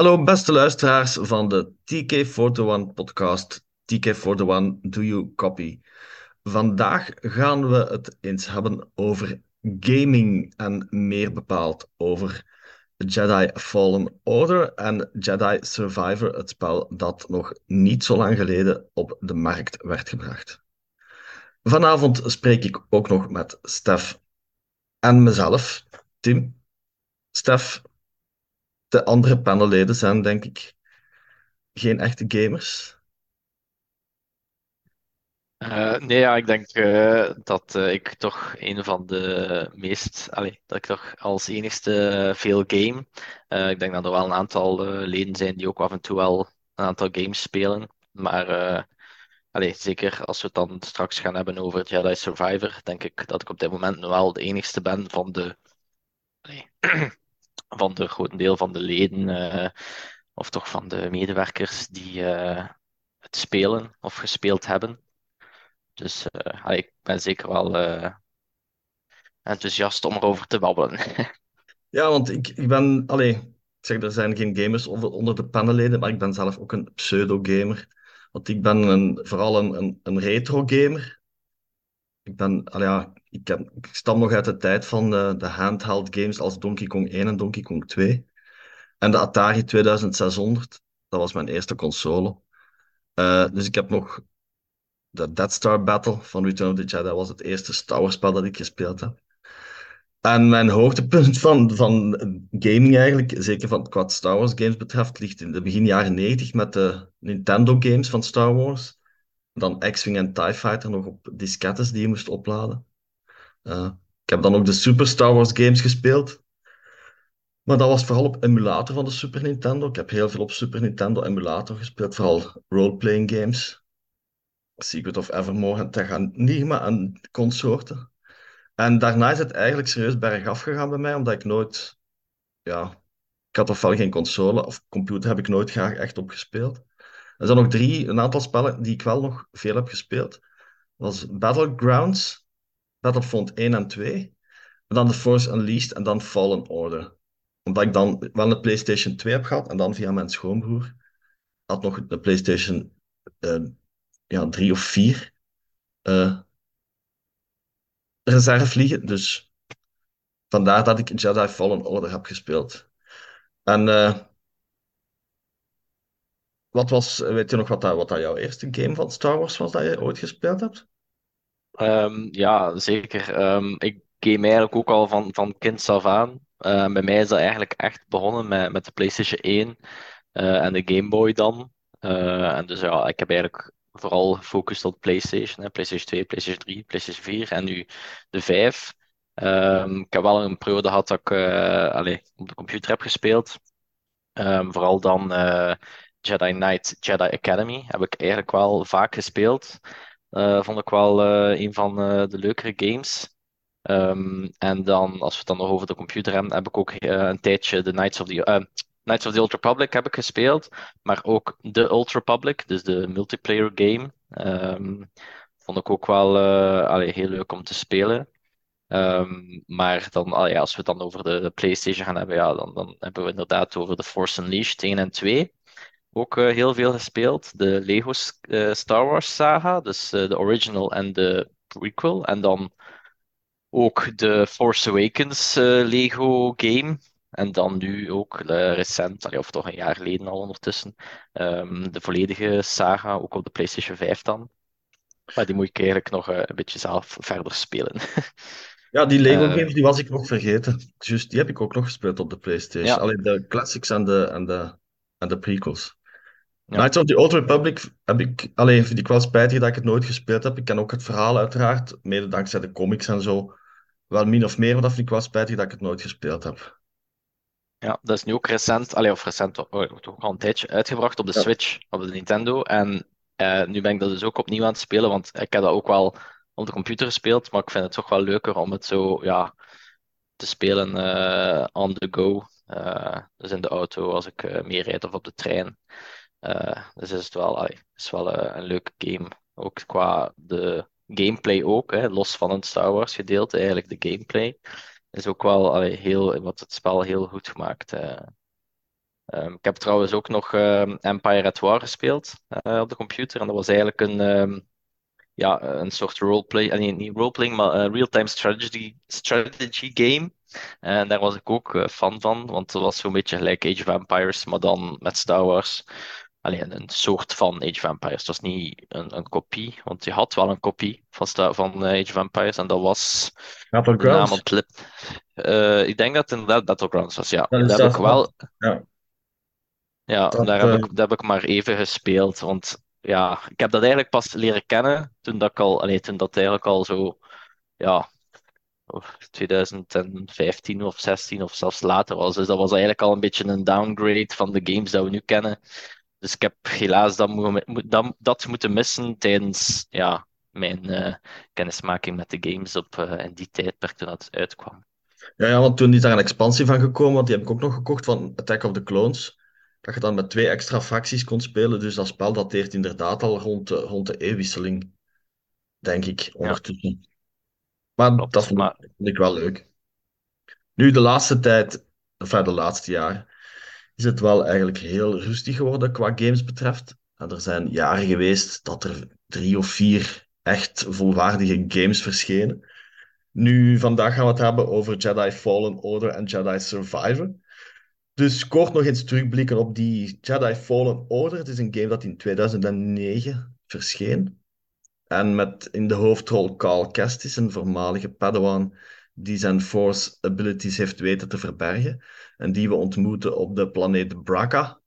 Hallo beste luisteraars van de TK41 podcast. TK41, do you copy? Vandaag gaan we het eens hebben over gaming en meer bepaald over Jedi Fallen Order en Jedi Survivor, het spel dat nog niet zo lang geleden op de markt werd gebracht. Vanavond spreek ik ook nog met Stef en mezelf, Tim. Stef, de andere panelleden zijn denk ik geen echte gamers. Uh, nee, ja, ik denk uh, dat uh, ik toch een van de meest, dat ik toch als enigste veel game. ik denk dat er wel een aantal leden zijn die ook af en toe wel een aantal games spelen. Maar allee, zeker als we het dan straks gaan hebben over Jedi Survivor, denk ik dat ik op dit moment wel de enigste ben van de, van de groot deel van de leden, of toch van de medewerkers die het spelen of gespeeld hebben. Dus uh, ik ben zeker wel enthousiast om erover te babbelen. ja, want ik, ik ben, allee, ik zeg, er zijn geen gamers onder, de panelleden, maar ik ben zelf ook een pseudo-gamer. Want ik ben een, vooral een, een, retro-gamer. Ik ben, ja, ik, ik stam nog uit de tijd van de, de handheld games als Donkey Kong 1 en Donkey Kong 2. En de Atari 2600, dat was mijn eerste console. Uh, dus ik heb nog de Death Star Battle van Return of the Jedi was het eerste Star Wars spel dat ik gespeeld heb. En mijn hoogtepunt van, van gaming eigenlijk, zeker van Star Wars games betreft, ligt in de begin jaren 90 met de Nintendo games van Star Wars. Dan X-Wing en TIE Fighter nog op diskettes die je moest opladen. Uh, ik heb dan ook de Super Star Wars games gespeeld. Maar dat was vooral op emulator van de Super Nintendo. Ik heb heel veel op Super Nintendo emulator gespeeld, vooral roleplaying games. Secret of Evermore en Terranigma en consorten. En daarna is het eigenlijk serieus bergaf gegaan bij mij, omdat ik nooit... Ja, ik had ofwel geen console of computer heb ik nooit graag echt opgespeeld. Er zijn nog drie, een aantal spellen die ik wel nog veel heb gespeeld. Dat was Battlegrounds, Battlefront 1 en 2. En dan The Force Unleashed en dan Fallen Order. Omdat ik dan wel een PlayStation 2 heb gehad en dan via mijn schoonbroer had nog een PlayStation uh, ja, drie of vier uh, reservevliegen. Dus vandaar dat ik Jedi Fallen Order heb gespeeld. En uh, wat was, weet je nog wat, dat, wat dat jouw eerste game van Star Wars was dat je ooit gespeeld hebt? Um, ja, zeker. Um, ik game eigenlijk ook al van, van kind af aan. Uh, bij mij is dat eigenlijk echt begonnen met, met de PlayStation 1 uh, en de Game Boy dan. en dus ja, ik heb eigenlijk vooral gefocust op PlayStation. Hè. PlayStation 2, PlayStation 3, PlayStation 4 en nu de 5. Um, ehm, ik heb wel een periode gehad dat ik uh, allez, op de computer heb gespeeld. Vooral dan Jedi Knight, Jedi Academy heb ik eigenlijk wel vaak gespeeld. Uh, vond ik wel een van de leukere games. Um, en dan, als we het dan nog over de computer hebben, heb ik ook een tijdje de Knights of the Knights of the Old Republic heb ik gespeeld, maar ook de Old Republic, dus de multiplayer game. Um, vond ik ook wel allee, heel leuk om te spelen. Um, maar dan, allee, als we het dan over de, PlayStation gaan hebben, ja, dan, dan hebben we inderdaad over de Force Unleashed 1 en 2 ook uh, heel veel gespeeld. De Lego uh, Star Wars saga, dus de original en de prequel. En dan ook de Force Awakens Lego game. En dan nu ook recent, of toch een jaar geleden al ondertussen, um, de volledige saga, ook op de PlayStation 5 dan. Maar die moet ik eigenlijk nog een beetje zelf verder spelen. ja, die Lego uh, games die was ik nog vergeten. Just, die heb ik ook nog gespeeld op de PlayStation. Ja. Alleen de classics en de, en de, en de prequels. Ja. Knights of the Old Republic heb ik, alleen vind ik wel spijtig dat ik het nooit gespeeld heb. Ik ken ook het verhaal uiteraard, mede dankzij de comics en zo. Wel min of meer, maar dat vind ik wel spijtig dat ik het nooit gespeeld heb. Ja, dat is nu ook recent, allee, of recent, oh, toch al een tijdje uitgebracht op de Switch, op de Nintendo. En uh, nu ben ik dat dus ook opnieuw aan het spelen, want ik heb dat ook wel op de computer gespeeld, maar ik vind het toch wel leuker om het zo ja, te spelen uh, on the go. Uh, dus in de auto als ik uh, meerijd of op de trein. Dus is het wel, is wel een leuke game. Ook qua de gameplay ook, hè, los van het Star Wars gedeelte, eigenlijk de gameplay is ook wel heel, wat het spel heel goed gemaakt. Uh, Ehm, ik heb trouwens ook nog ehm, Empire at War gespeeld eh, op de computer. En dat was eigenlijk een, ehm, ja, een soort roleplay, eh, niet roleplaying, maar real-time strategy, strategy game. En daar was ik ook fan van, want het was zo'n beetje gelijk Age of Empires, maar dan met Star Wars. Alleen een soort van Age of Empires. Het was niet een, een kopie, want je had wel een kopie van, van Age of Empires en dat was de naam op lip. ik denk dat het inderdaad Battlegrounds was, ja. Dat, heb ik wel. Ja. Ja, daar, heb ik, daar heb ik maar even gespeeld. Want ja, ik heb dat eigenlijk pas leren kennen toen dat ik al, allee, toen dat eigenlijk al zo, ja, 2015 of 16 of zelfs later was. Dus dat was eigenlijk al een beetje een downgrade van de games dat we nu kennen. Dus ik heb helaas dat, dat, dat moeten missen tijdens ja, mijn uh, kennismaking met de games op, uh, in die tijdperk toen dat uitkwam. Ja, ja, want toen is daar een expansie van gekomen, want die heb ik ook nog gekocht van Attack of the Clones dat je dan met twee extra facties kon spelen. Dus dat spel dateert inderdaad al rond de, rond de E-wisseling, denk ik, ondertussen. Maar dat vond, maar... ik wel leuk. Nu, de laatste tijd, enfin de laatste jaar, is het wel eigenlijk heel rustig geworden qua games betreft. er zijn jaren geweest dat er drie of vier echt volwaardige games verschenen. Nu, vandaag gaan we het hebben over Jedi Fallen Order en Jedi Survivor. Dus kort nog eens terugblikken op die Jedi Fallen Order. Het is een game dat in 2009 verscheen. En met in de hoofdrol Cal Kestis, een voormalige Padawan die zijn Force abilities heeft weten te verbergen. En die we ontmoeten op de planeet Braca.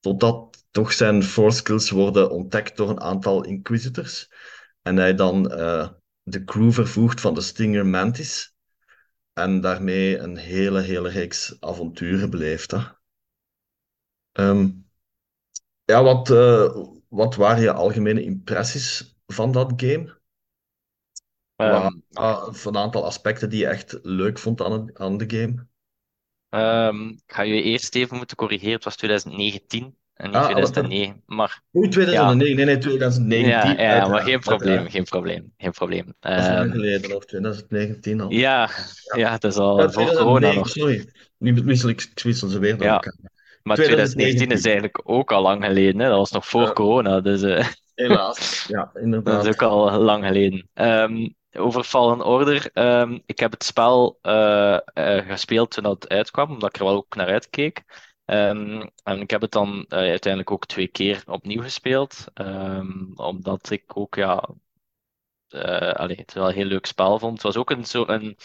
Totdat toch zijn Force skills worden ontdekt door een aantal Inquisitors. En hij dan uh, de crew vervoegt van de Stinger Mantis. En daarmee een hele, hele reeks avonturen beleefd. Hè. Ehm, ja, wat, uh, wat waren je algemene impressies van dat game? Um, van een aantal aspecten die je echt leuk vond aan, het, aan de game? Um, ik ga je eerst even moeten corrigeren. Het was 2019 en niet ah, 2009. Maar, Oei, 2009, nee, nee, 2019. Ja, ja maar geen probleem, geen probleem, geen probleem. Dat is um, geleden, of 2019 al. Ja, ja. het is al voor corona nog. Sorry, nu wissel ik, ik wissel ze weer door elkaar. Maar 2019 is eigenlijk ook al lang geleden, hè? dat was nog voor corona. Dus, uh, Helaas, ja, inderdaad. dat is ook al lang geleden. Um, over Fallen Order. Um, ik heb het spel uh, uh, gespeeld toen het uitkwam, omdat ik er wel ook naar uitkeek. Um, en ik heb het dan uh, uiteindelijk ook twee keer opnieuw gespeeld. Um, omdat ik ook, ja, allee, het wel een heel leuk spel vond. Het was ook een zo een.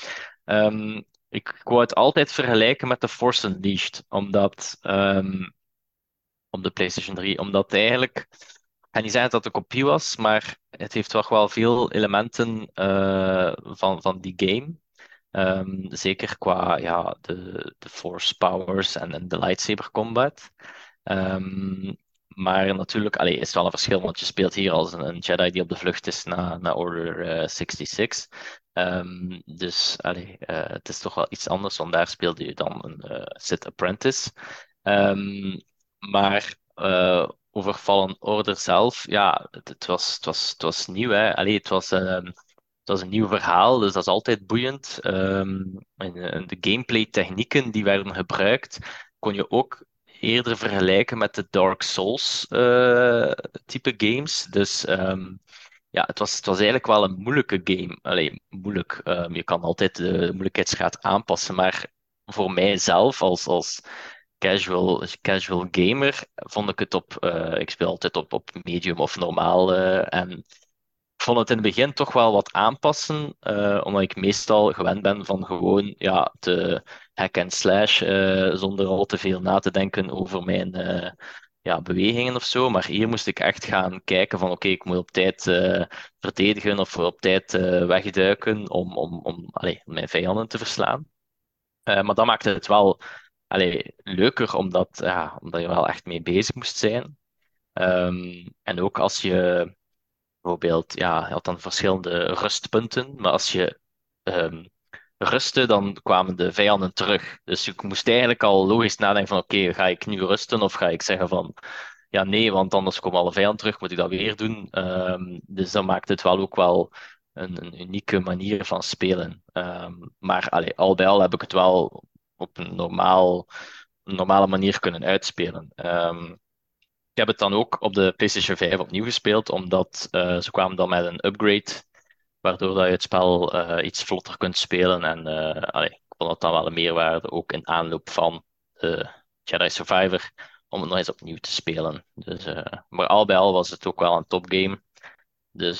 Um, ik wou het altijd vergelijken met The Force Unleashed. Omdat. op de PlayStation 3. Omdat eigenlijk. Ga niet zeggen dat het een kopie was, maar het heeft toch wel veel elementen uh, van, van die game. Um, zeker qua ja, de, de force powers en, en de lightsaber combat. Um, maar natuurlijk allee, is het wel een verschil, want je speelt hier als een, Jedi die op de vlucht is naar, naar Order uh, 66. Um, dus allee, uh, het is toch wel iets anders, want daar speelde je dan een Sith Apprentice. maar over Fallen Order zelf, ja, het, het, was, het, was, het was nieuw. Hè? Allee, het was dat is een nieuw verhaal, dus dat is altijd boeiend. Um, en, de gameplay-technieken die werden gebruikt, kon je ook eerder vergelijken met de Dark Souls uh, type games. Dus um, ja, het was, het was eigenlijk wel een moeilijke game. Alleen moeilijk. Je kan altijd de moeilijkheidsgraad aanpassen, maar voor mijzelf als, als casual, casual gamer vond ik het op. Uh, ik speel altijd op, op medium of normaal. Uh, en vond het in het begin toch wel wat aanpassen, uh, omdat ik meestal gewend ben van gewoon ja, te hack en slash zonder al te veel na te denken over mijn ja, bewegingen of zo. Maar hier moest ik echt gaan kijken van oké, ik moet op tijd verdedigen of op tijd wegduiken om, om, om allez, mijn vijanden te verslaan. maar dat maakte het wel allez, leuker, omdat, ja, omdat je wel echt mee bezig moest zijn. Um, en ook als je bijvoorbeeld, ja, je had dan verschillende rustpunten, maar als je um, rustte, dan kwamen de vijanden terug. Dus ik moest eigenlijk al logisch nadenken van oké, ga ik nu rusten of ga ik zeggen van ja, nee, want anders komen alle vijanden terug, moet ik dat weer doen. Um, dus dat maakt het wel ook wel een, een unieke manier van spelen. Maar allee, al bij al heb ik het wel op een normaal normale manier kunnen uitspelen. Ehm, ik heb het dan ook op de PlayStation 5 opnieuw gespeeld, omdat uh, ze kwamen dan met een upgrade, waardoor dat je het spel uh, iets vlotter kunt spelen. En allee, ik vond dat dan wel een meerwaarde, ook in aanloop van de Jedi Survivor, om het nog eens opnieuw te spelen. Dus, maar al bij al was het ook wel een topgame. Dus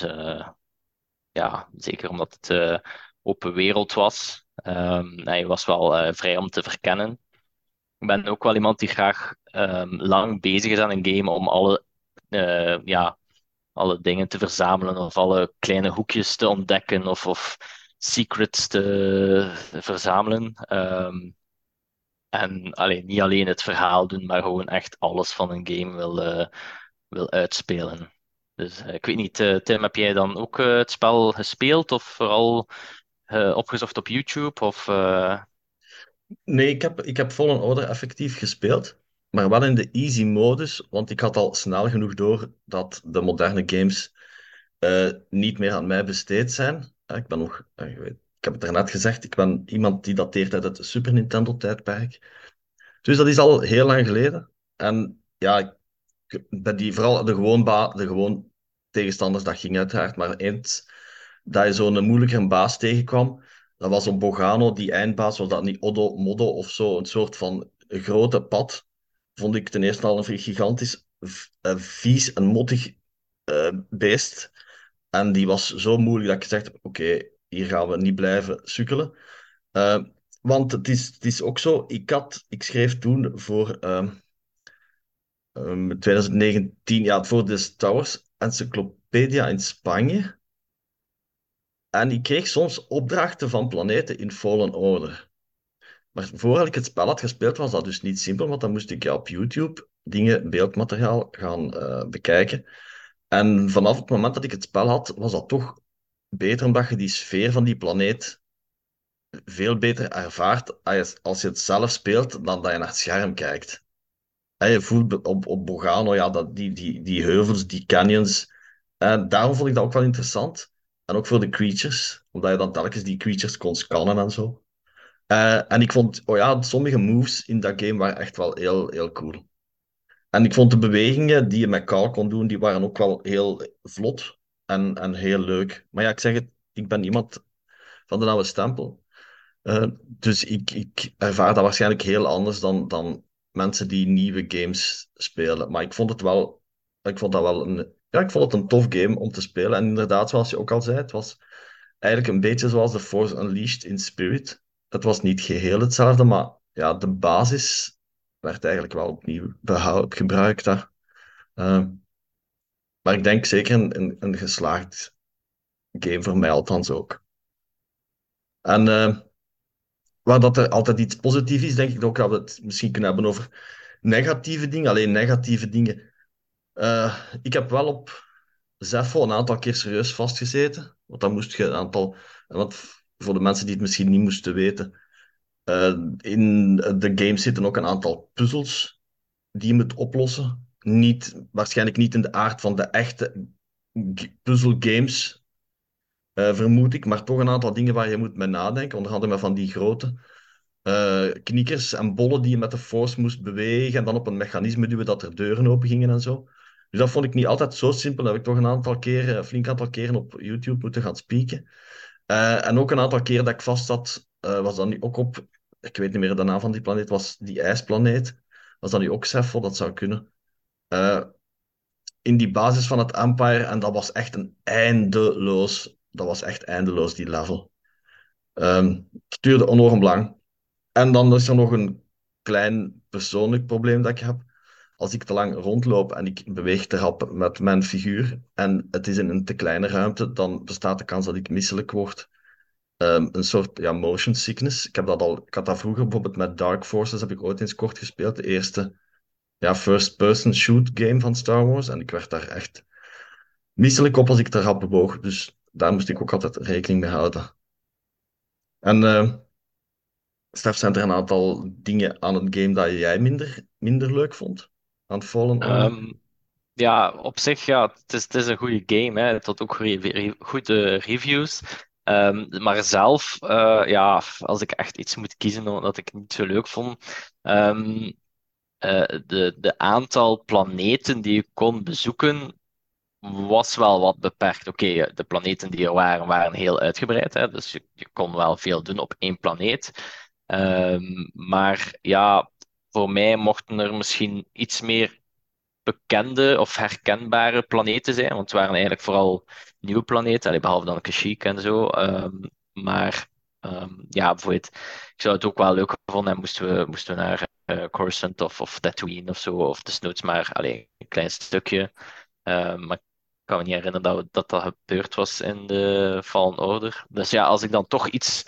ja, zeker omdat het open wereld was. Um, hij was wel vrij om te verkennen. Ik ben ook wel iemand die graag um, lang bezig is aan een game om alle, uh, ja, alle dingen te verzamelen of alle kleine hoekjes te ontdekken of, of secrets te verzamelen. Um, en alleen, niet alleen het verhaal doen, maar gewoon echt alles van een game wil, uh, wil uitspelen. Dus ik weet niet, Tim, heb jij dan ook het spel gespeeld of vooral opgezocht op YouTube? Of, Nee, ik heb, ik heb Fallen Order effectief gespeeld, maar wel in de easy modus, want ik had al snel genoeg door dat de moderne games eh, niet meer aan mij besteed zijn. Eh, ik ben nog, ik heb het daarnet gezegd, ik ben iemand die dateert uit het Super Nintendo-tijdperk. Dus dat is al heel lang geleden. En ja, die, vooral de gewoon, de gewoon tegenstanders, dat ging uiteraard. Maar eens dat je zo'n moeilijker baas tegenkwam, dat was op Bogano, die eindbaas, was dat niet Oddo, Moddo of zo, een soort van grote pad. Vond ik ten eerste al een gigantisch uh, vies en mottig uh, beest. En die was zo moeilijk dat ik heb, oké, hier gaan we niet blijven sukkelen. Uh, want het is, het is ook zo, ik, had, ik schreef toen voor um, um, 2019, ja, voor de Star Wars Encyclopedia in Spanje. En ik kreeg soms opdrachten van planeten in Fallen Order. Maar voordat ik het spel had gespeeld, was dat dus niet simpel, want dan moest ik op YouTube dingen, beeldmateriaal gaan uh, bekijken. En vanaf het moment dat ik het spel had, was dat toch beter, omdat je die sfeer van die planeet veel beter ervaart als je het zelf speelt dan dat je naar het scherm kijkt. En je voelt op, op Bogano, ja, dat, die, die, die heuvels, die canyons. En daarom vond ik dat ook wel interessant. En ook voor de creatures, omdat je dan telkens die creatures kon scannen en zo. Uh, en ik vond, oh ja, sommige moves in dat game waren echt wel heel, heel cool. En ik vond de bewegingen die je met Carl kon doen, die waren ook wel heel vlot en, en heel leuk. Maar ja, ik zeg het, ik ben iemand van de oude stempel. Uh, dus ik, ik ervaar dat waarschijnlijk heel anders dan, dan mensen die nieuwe games spelen. Maar ik vond het wel, ik vond dat wel een ja, ik vond het een tof game om te spelen. En inderdaad, zoals je ook al zei, het was eigenlijk een beetje zoals The Force Unleashed in Spirit. Het was niet geheel hetzelfde, maar ja, de basis werd eigenlijk wel opnieuw behoud, gebruikt daar. Uh, maar ik denk zeker een, een, een, geslaagd game voor mij althans ook. En uh, waar dat er altijd iets positiefs is, denk ik ook dat we het misschien kunnen hebben over negatieve dingen. Alleen negatieve dingen uh, ik heb wel op Zeffo een aantal keer serieus vastgezeten. Want dan moest je een aantal. Want voor de mensen die het misschien niet moesten weten. Uh, in de game zitten ook een aantal puzzels die je moet oplossen. Niet, waarschijnlijk niet in de aard van de echte puzzelgames, uh, vermoed ik. Maar toch een aantal dingen waar je moet mee nadenken. Onder andere van die grote uh, knikkers en bollen die je met de force moest bewegen. En dan op een mechanisme duwen dat er deuren open gingen en zo. Dus dat vond ik niet altijd zo simpel. Dat heb ik toch een aantal keren, flink aantal keren op YouTube moeten gaan spieken. Uh, en ook een aantal keren dat ik vast zat, uh, was dat nu ook op, ik weet niet meer de naam van die planeet, was die ijsplaneet. Was dat nu ook Cepho? Dat zou kunnen. Uh, in die basis van het Empire, en dat was echt een eindeloos, dat was echt eindeloos, die level. Um, het enorm lang. En dan is er nog een klein persoonlijk probleem dat ik heb als ik te lang rondloop en ik beweeg te rap met mijn figuur en het is in een te kleine ruimte, dan bestaat de kans dat ik misselijk word. Um, een soort ja, motion sickness. Ik, heb dat al, ik had dat vroeger bijvoorbeeld met Dark Forces, heb ik ooit eens kort gespeeld. De eerste ja, first-person shoot game van Star Wars. En ik werd daar echt misselijk op als ik te rap bewoog. Dus daar moest ik ook altijd rekening mee houden. En uh, Stef, zijn er een aantal dingen aan het game dat jij minder, minder leuk vond? Aan Um, ja, op zich, ja, het is, het is een goede game. Hè. Het had ook goede, goede reviews. Ehm, maar zelf, eh, ja, als ik echt iets moet kiezen dat ik niet zo leuk vond, ehm, eh, de, de aantal planeten die ik kon bezoeken was wel wat beperkt. Oké, de planeten die er waren, waren heel uitgebreid. Hè? Dus je, je kon wel veel doen op één planeet. Ehm, maar ja, voor mij mochten er misschien iets meer bekende of herkenbare planeten zijn. Want het waren eigenlijk vooral nieuwe planeten, behalve dan Kashyyyk en zo. Ehm, maar ehm, ja, bijvoorbeeld, ik zou het ook wel leuk gevonden moesten we, moesten we naar uh, Coruscant of, of Tatooine of zo, of desnoods maar alleen een klein stukje. maar ik kan me niet herinneren dat, dat dat gebeurd was in de Fallen Order. Dus ja, als ik dan toch iets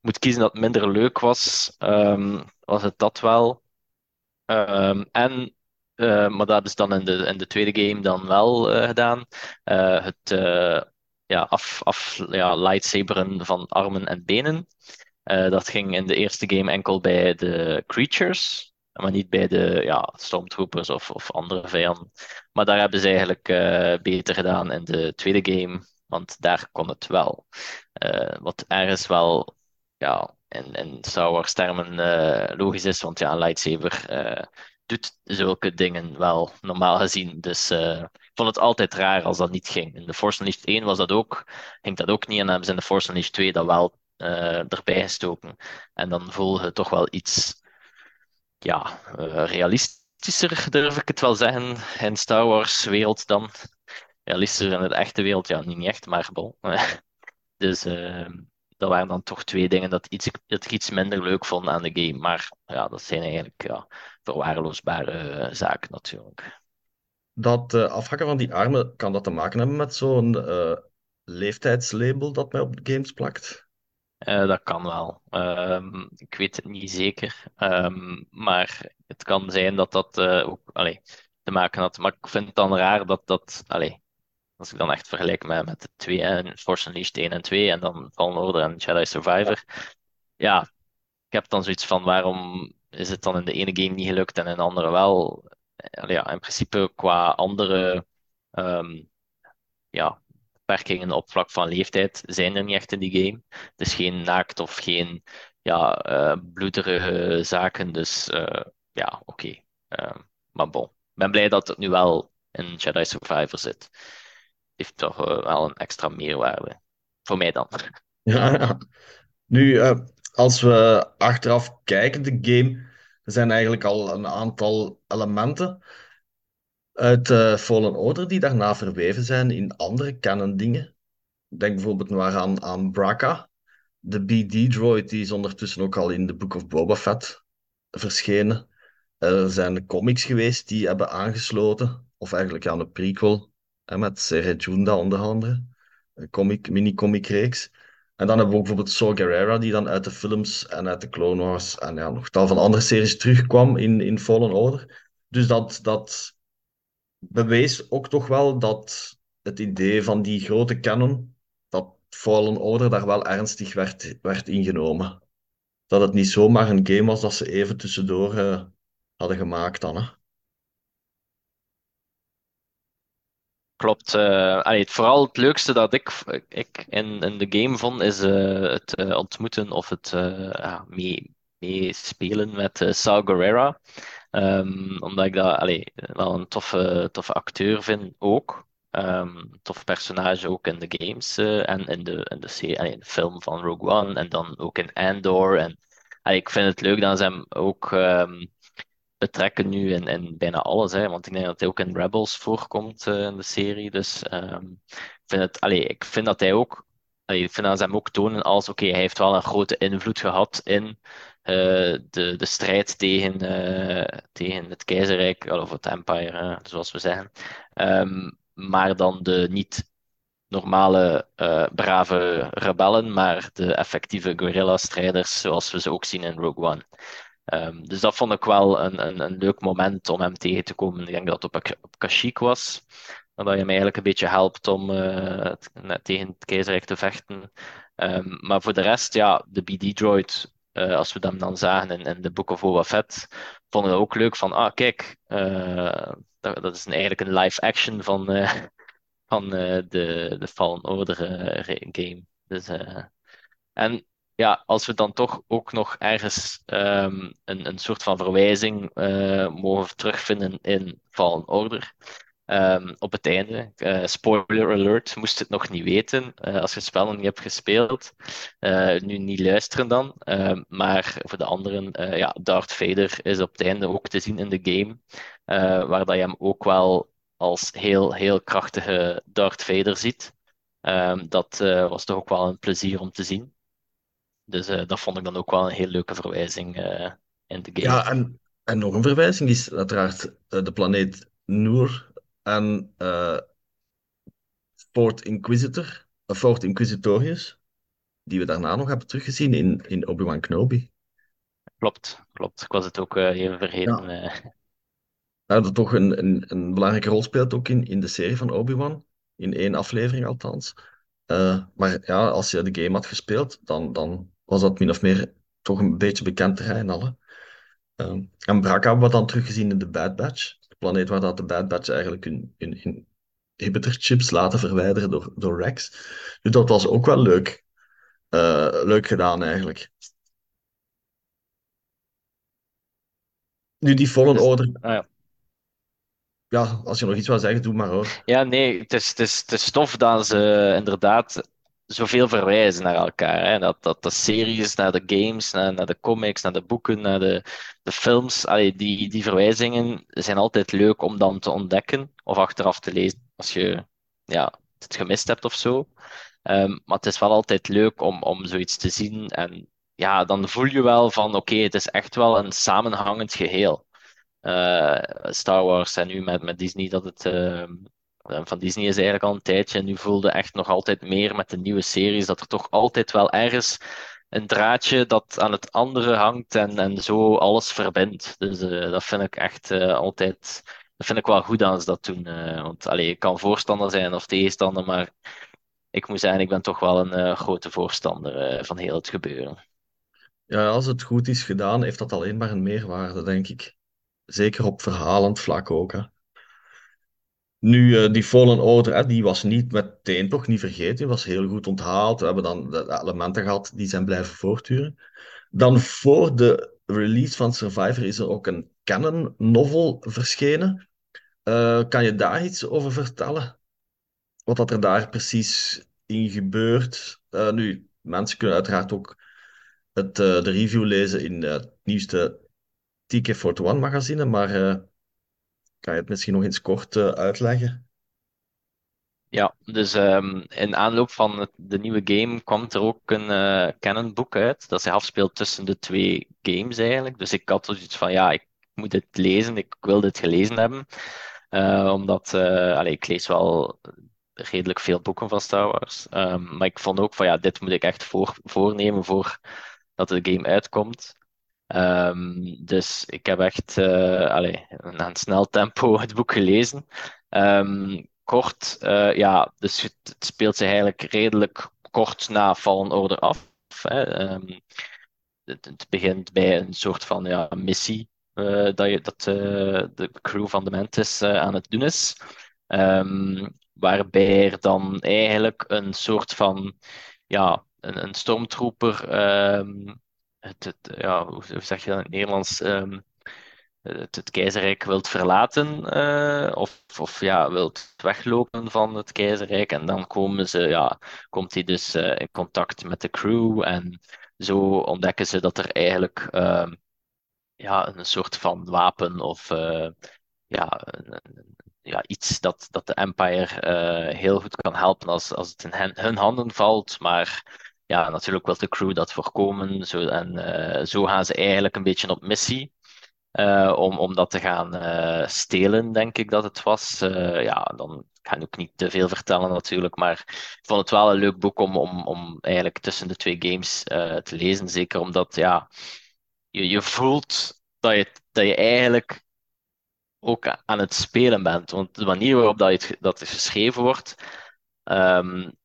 moet kiezen dat minder leuk was, was het dat wel. Um, en, uh, maar dat ze dan in de, in de tweede game dan wel uh, gedaan. Uh, het ja, af, af, ja, lightsaberen van armen en benen. dat ging in de eerste game enkel bij de creatures maar niet bij de ja, stormtroopers of, of andere vijanden. Maar daar hebben ze eigenlijk beter gedaan in de tweede game, want daar kon het wel. Wat ergens wel ja, in, in Star Wars termen uh, logisch is, want ja, een lightsaber doet zulke dingen wel normaal gezien. Dus ik vond het altijd raar als dat niet ging. In de Force Unleashed 1 was dat ook, ging dat ook niet, en dan hebben ze in de Force Unleashed 2 dat wel erbij gestoken. En dan voel je toch wel iets ja, realistischer, durf ik het wel zeggen, in Star Wars wereld dan. Realistischer in de echte wereld, ja, niet echt, maar bon. dus uh, dat waren dan toch twee dingen dat, iets, dat ik iets minder leuk vond aan de game. Maar ja, dat zijn eigenlijk ja, verwaarloosbare uh, zaken natuurlijk. Dat uh, afhakken van die armen, kan dat te maken hebben met zo'n leeftijdslabel dat mij op games plakt? Dat kan wel. Um, ik weet het niet zeker. Um, maar het kan zijn dat dat ook allee, te maken had. Maar ik vind het dan raar dat dat. Allee, als ik dan echt vergelijk met, met de twee, en Force Unleashed 1 en 2 en dan Fallen Order en Jedi Survivor. Ja, ik heb dan zoiets van waarom is het dan in de ene game niet gelukt en in de andere wel? Ja, in principe qua andere um, ja, beperkingen op vlak van leeftijd zijn er niet echt in die game. Dus geen naakt of geen ja, uh, bloederige zaken. Dus uh, ja, oké. Okay. Uh, maar bon. Ik ben blij dat het nu wel in Jedi Survivor zit. Heeft toch wel een extra meerwaarde. Voor mij dan. Ja, nu, als we achteraf kijken, de game, er zijn eigenlijk al een aantal elementen uit uh, Fallen Order die daarna verweven zijn in andere canon dingen. Denk bijvoorbeeld maar aan, aan Braca, de BD-droid, die is ondertussen ook al in The Book of Boba Fett verschenen. Er zijn comics geweest die hebben aangesloten, of eigenlijk aan een prequel, met Sere Junda onder andere, comic, mini-comic reeks. En dan hebben we ook bijvoorbeeld Saw Gerrera, die dan uit de films en uit de Clone Wars en ja, nog tal van andere series terugkwam in, in Fallen Order. Dus dat, dat bewees ook toch wel dat het idee van die grote canon, dat Fallen Order daar wel ernstig werd, werd ingenomen. Dat het niet zomaar een game was dat ze even tussendoor uh, hadden gemaakt dan. Hè? Klopt. Uh, allee, het, vooral het leukste dat ik, ik in, in de game vond, is uh, het uh, ontmoeten of het mee, meespelen met uh, Saw Gerrera. Um, omdat ik dat allee, wel een toffe, toffe acteur vind ook. Um, tof personage ook in de games en in de, in, de serie, in de film van Rogue One en dan ook in Andor. En, allee, ik vind het leuk dat ze hem ook um, betrekken nu in, in bijna alles. Hè, want ik denk dat hij ook in Rebels voorkomt uh, in de serie. Dus ik, vind het, allee, ik vind dat hij ook. Allee, ik vind dat ze hem ook tonen als oké, hij heeft wel een grote invloed gehad in uh, de, de strijd tegen, uh, tegen het keizerrijk, of het empire, zoals we zeggen. Um, maar dan de niet normale brave rebellen, maar de effectieve guerrilla-strijders, zoals we ze ook zien in Rogue One. Um, dus dat vond ik wel een, een, een, leuk moment om hem tegen te komen. Ik denk dat het op, op Kashyyyk was. Dat je hem eigenlijk een beetje helpt om uh, tegen het keizerrijk te vechten. Um, maar voor de rest, ja, de BD-droid uh, als we hem dan zagen in, in de Book of Boba Fett, vonden we ook leuk van, ah kijk, uh, dat, is eigenlijk een live action van, van de, de Fallen Order game. Dus, eh, en ja, als we dan toch ook nog ergens ehm, een, een soort van verwijzing eh, mogen terugvinden in Fallen Order. Ehm, op het einde, uh, spoiler alert, moest het nog niet weten uh, als je het spel nog niet hebt gespeeld. nu niet luisteren dan. Ehm, maar voor de anderen, ja, Darth Vader is op het einde ook te zien in de game. waar dat je hem ook wel als heel, heel krachtige Darth Vader ziet. dat was toch ook wel een plezier om te zien. Dus uh, dat vond ik dan ook wel een heel leuke verwijzing uh, in de game. Ja, en, en nog een verwijzing is uiteraard uh, de planeet Noor en Fort Inquisitor, Fort Inquisitorius, die we daarna nog hebben teruggezien in, in Obi-Wan Kenobi. Klopt, klopt. Ik was het ook even vergeten. Ja. Ja, dat toch een, een, een belangrijke rol speelt ook in, in de serie van Obi-Wan. In één aflevering althans. maar ja, als je de game had gespeeld, dan, dan was dat min of meer toch een beetje bekend terrein al. Uh, en Brak hebben we dan teruggezien in de Bad Batch. De planeet waar dat de Bad Batch eigenlijk hun, hun, hun inhibitor-chips laten verwijderen door, door Rex. Dus dat was ook wel leuk. Uh, leuk gedaan eigenlijk. Nu die Fallen dus, Order. Ah, ja. ja. als je nog iets wil zeggen, doe maar hoor. Ja, nee, het is, het is, het is tof dat ze inderdaad zoveel verwijzen naar elkaar. Hè? Dat, dat de series, naar de games, naar, naar de comics, naar de boeken, naar de, de films. Allee, die, die verwijzingen zijn altijd leuk om dan te ontdekken of achteraf te lezen als je ja, het gemist hebt of zo. Um, maar het is wel altijd leuk om, om zoiets te zien. En ja, dan voel je wel van oké, het is echt wel een samenhangend geheel. Uh, Star Wars en nu met, met Disney dat het uh, eh, van Disney is eigenlijk al een tijdje. En nu voelde echt nog altijd meer met de nieuwe series dat er toch altijd wel ergens een draadje dat aan het andere hangt en, en zo alles verbindt. Dus uh, dat vind ik echt uh, altijd. Dat vind ik wel goed aan ze dat doen. Want allee, ik kan voorstander zijn of tegenstander, maar ik moet zeggen, ik ben toch wel een grote voorstander van heel het gebeuren. Ja, als het goed is gedaan, heeft dat alleen maar een meerwaarde, denk ik. Zeker op verhalend vlak ook. Hè. Nu, uh, die Fallen Order, hè, die was niet meteen toch niet vergeten. Die was heel goed onthaald. We hebben dan de elementen gehad die zijn blijven voortduren. Dan voor de release van Survivor is er ook een canon novel verschenen. Uh, kan je daar iets over vertellen? Wat dat er daar precies in gebeurt? Uh, nu, mensen kunnen uiteraard ook het, de review lezen in het nieuwste TK41 magazine, maar kan je het misschien nog eens kort uh, uitleggen? Ja, dus um, in aanloop van het, de nieuwe game kwam er ook een uh, canon boek uit, dat zich afspeelt tussen de twee games eigenlijk. Dus ik had zoiets van, ja, ik moet dit lezen, ik wil dit gelezen hebben. Uh, omdat, allez, ik lees wel redelijk veel boeken van Star Wars. Um, maar ik vond ook van, ja, dit moet ik echt voor, voornemen voor dat de game uitkomt. Um, dus ik heb echt uh, allez, aan snel tempo het boek gelezen. Um, kort, uh, ja, dus het, speelt zich eigenlijk redelijk kort na Fallen Order af. Hè. Um, het, begint bij een soort van ja, missie uh, dat, je, dat de crew van de Mantis aan het doen is. waarbij er dan eigenlijk een soort van ja, een, een stormtrooper het, het, ja, hoe zeg je dat in het Nederlands? Um, het, het, keizerrijk wilt verlaten uh, of, of ja, wilt weglopen van het keizerrijk. En dan komen ze, ja, komt hij dus uh, in contact met de crew en zo ontdekken ze dat er eigenlijk uh, ja, een soort van wapen of uh, ja, ja, iets dat, dat de Empire heel goed kan helpen als, als het in hun handen valt. Maar ja, natuurlijk wil de crew dat voorkomen. Zo, en uh, zo gaan ze eigenlijk een beetje op missie. Uh, om, om dat te gaan uh, stelen, denk ik dat het was. ja, dan kan ik ook niet te veel vertellen natuurlijk, maar ik vond het wel een leuk boek om, om, om eigenlijk tussen de twee games te lezen. Zeker omdat ja, je, je voelt dat je, dat je eigenlijk ook aan het spelen bent. Want de manier waarop dat, dat geschreven wordt, um,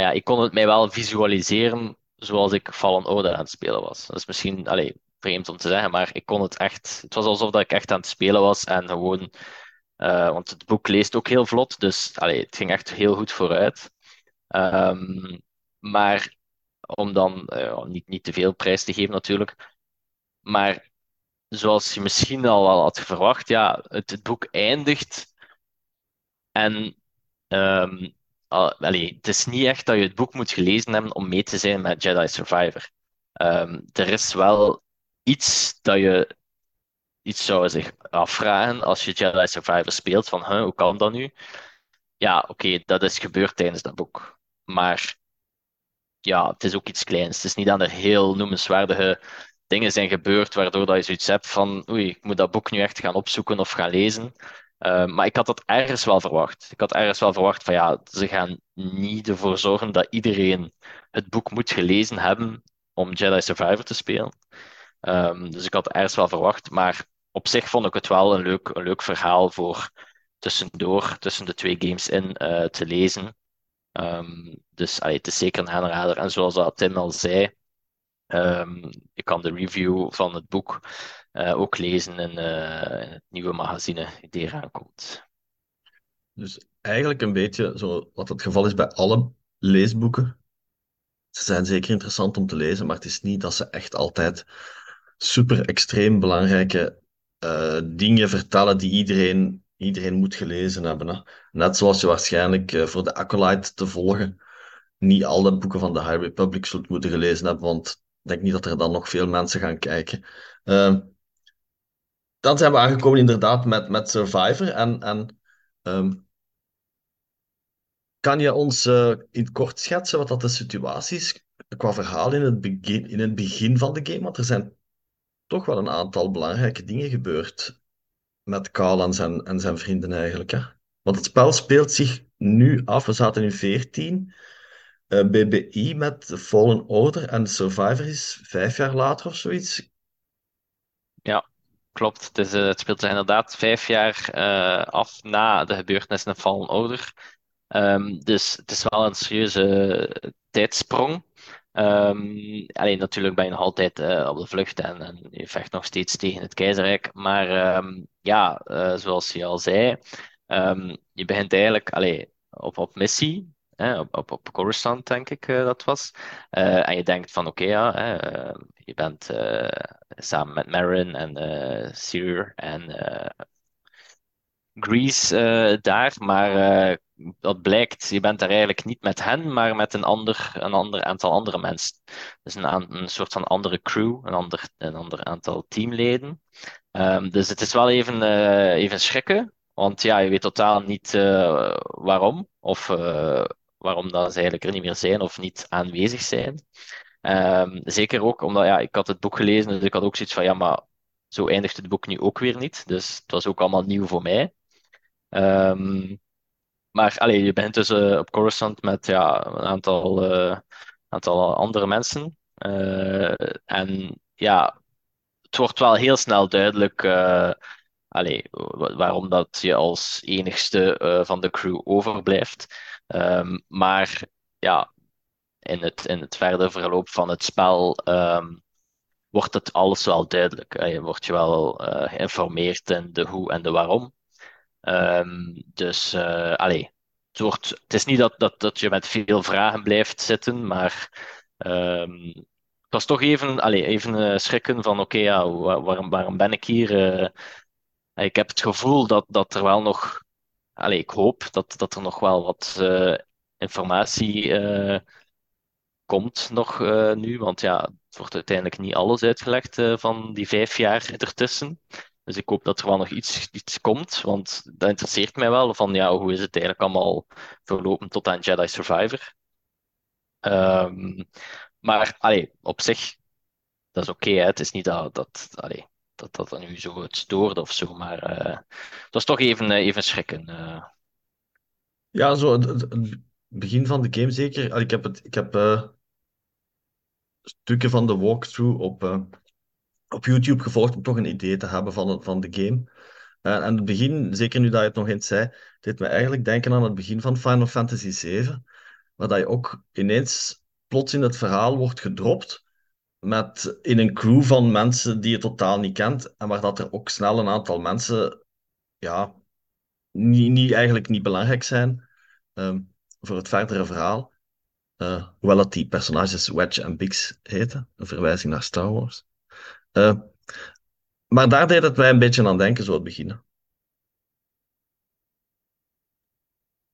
ja, ik kon het mij wel visualiseren zoals ik Fallen Order aan het spelen was. Dat is misschien allez, vreemd om te zeggen, maar ik kon het echt. Het was alsof dat ik echt aan het spelen was en gewoon. Uh, want het boek leest ook heel vlot, dus allez, het ging echt heel goed vooruit. Um, Maar om dan eh, niet, niet te veel prijs te geven natuurlijk. Maar zoals je misschien al wel had verwacht, ja, het, het boek eindigt en ehm, allee, het is niet echt dat je het boek moet gelezen hebben om mee te zijn met Jedi Survivor. Ehm, er is wel iets dat je iets zou zich afvragen als je Jedi Survivor speelt, van hoe kan dat nu? Ja, oké, dat is gebeurd tijdens dat boek. Maar ja, het is ook iets kleins. Het is niet dat er heel noemenswaardige dingen zijn gebeurd waardoor dat je zoiets hebt van oei, ik moet dat boek nu echt gaan opzoeken of gaan lezen. Uh, maar ik had dat ergens wel verwacht. Ik had ergens wel verwacht van ja, ze gaan niet ervoor zorgen dat iedereen het boek moet gelezen hebben om Jedi Survivor te spelen. Um, dus ik had ergens wel verwacht. Maar op zich vond ik het wel een leuk, een leuk verhaal voor tussendoor, tussen de twee games in, uh, te lezen. Um, dus allee, het is zeker een aanrader. En zoals dat Tim al zei, um, je kan de review van het boek uh, ook lezen in, uh, in, het nieuwe magazine die eraan komt. Dus eigenlijk een beetje zo wat het geval is bij alle leesboeken. Ze zijn zeker interessant om te lezen, maar het is niet dat ze echt altijd super extreem belangrijke uh, dingen vertellen die iedereen, iedereen moet gelezen hebben. Hè. Net zoals je waarschijnlijk voor de Acolyte te volgen niet alle boeken van de High Republic zult moeten gelezen hebben, want ik denk niet dat er dan nog veel mensen gaan kijken. Uh, dan zijn we aangekomen inderdaad met, met Survivor. En, en um, kan je ons uh, in het kort schetsen wat dat de situatie is qua verhaal in het, begin, in het begin van de game? Want er zijn toch wel een aantal belangrijke dingen gebeurd met Carl en zijn, en zijn vrienden eigenlijk. Hè? Want het spel speelt zich nu af. We zaten in 14. Uh, BBI met Fallen Order en Survivor is vijf jaar later of zoiets. Ja, klopt. Het, uh, het speelt zich inderdaad vijf jaar uh, af na de gebeurtenissen in Fallen Order. Um, dus het is wel een serieuze tijdsprong. Um, alleen natuurlijk ben je nog altijd op de vlucht en, en, je vecht nog steeds tegen het keizerrijk. Maar um, ja, zoals je al zei, je begint eigenlijk allee, op, op missie. Op, op, op Coruscant, denk ik uh, dat was. en je denkt van oké, ja, je bent samen met Marin en Sir en Grease uh, daar, maar uh, dat blijkt, je bent daar eigenlijk niet met hen, maar met een ander, een ander aantal andere mensen. Dus een, een soort van andere crew, een ander, een ander aantal teamleden. Um, dus het is wel even, uh, even schrikken, want ja, je weet totaal niet waarom, of waarom dat ze eigenlijk er niet meer zijn of niet aanwezig zijn. Um, zeker ook omdat ja, ik had het boek gelezen, dus ik had ook zoiets van ja, maar zo eindigt het boek nu ook weer niet. Dus het was ook allemaal nieuw voor mij. Um, maar allee, je bent dus uh, op Coruscant met ja, een aantal, uh, aantal andere mensen. Uh, en ja, het wordt wel heel snel duidelijk allee, waarom dat je als enigste van de crew overblijft. Um, maar ja, in het, in het verdere verloop van het spel um, wordt het alles wel duidelijk. Je wordt je wel geïnformeerd in de hoe en de waarom. Um, dus, uh, allee, het, wordt, het is niet dat, dat, dat je met veel vragen blijft zitten, maar het was toch even, allee, even uh, schrikken van oké, ja, waarom, waarom ben ik hier? Uh, ik heb het gevoel dat, dat er wel nog, allee, ik hoop dat, dat er nog wel wat uh, informatie komt nog nu, want ja, het wordt uiteindelijk niet alles uitgelegd van die vijf jaar ertussen. Dus ik hoop dat er wel nog iets, iets komt, want dat interesseert mij wel. Van ja, hoe is het eigenlijk allemaal verlopen tot aan Jedi Survivor? Um, maar allee, op zich, dat is oké. Het is niet dat dat, allee, dat dat dan nu zo het stoorde of zo, maar uh, het was toch even, uh, even schrikken. Uh. Ja, zo het, het, begin van de game zeker. Ik heb, het, ik heb stukken van de walkthrough op op YouTube gevolgd om toch een idee te hebben van, van de game. En het begin, zeker nu dat je het nog eens zei, deed me eigenlijk denken aan het begin van Final Fantasy VII, waar dat je ook ineens plots in het verhaal wordt gedropt met in een crew van mensen die je totaal niet kent en waar dat er ook snel een aantal mensen ja, niet, niet, eigenlijk niet belangrijk zijn um, voor het verdere verhaal. Uh, hoewel dat die personages Wedge en Biggs heten, een verwijzing naar Star Wars. Uh, maar daar deed het mij een beetje aan denken, zo het beginnen.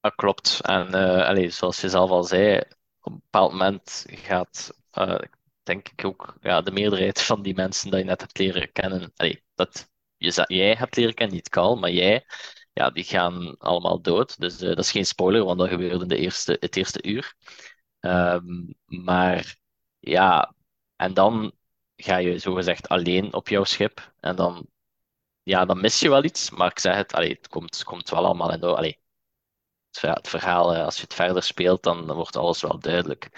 Dat klopt. En uh, allez, zoals je zelf al zei, op een bepaald moment gaat, denk ik ook, ja, de meerderheid van die mensen die je net hebt leren kennen, dat je, jij hebt leren kennen, niet Carl, maar jij, ja, die gaan allemaal dood. Dus dat is geen spoiler, want dat gebeurde in de eerste, het eerste uur. Um, maar ja, en dan ga je zogezegd alleen op jouw schip. En dan, ja, dan mis je wel iets. Maar ik zeg het, allee, het komt, komt wel allemaal in. Allee, het verhaal, eh, als je het verder speelt, dan, dan wordt alles wel duidelijk.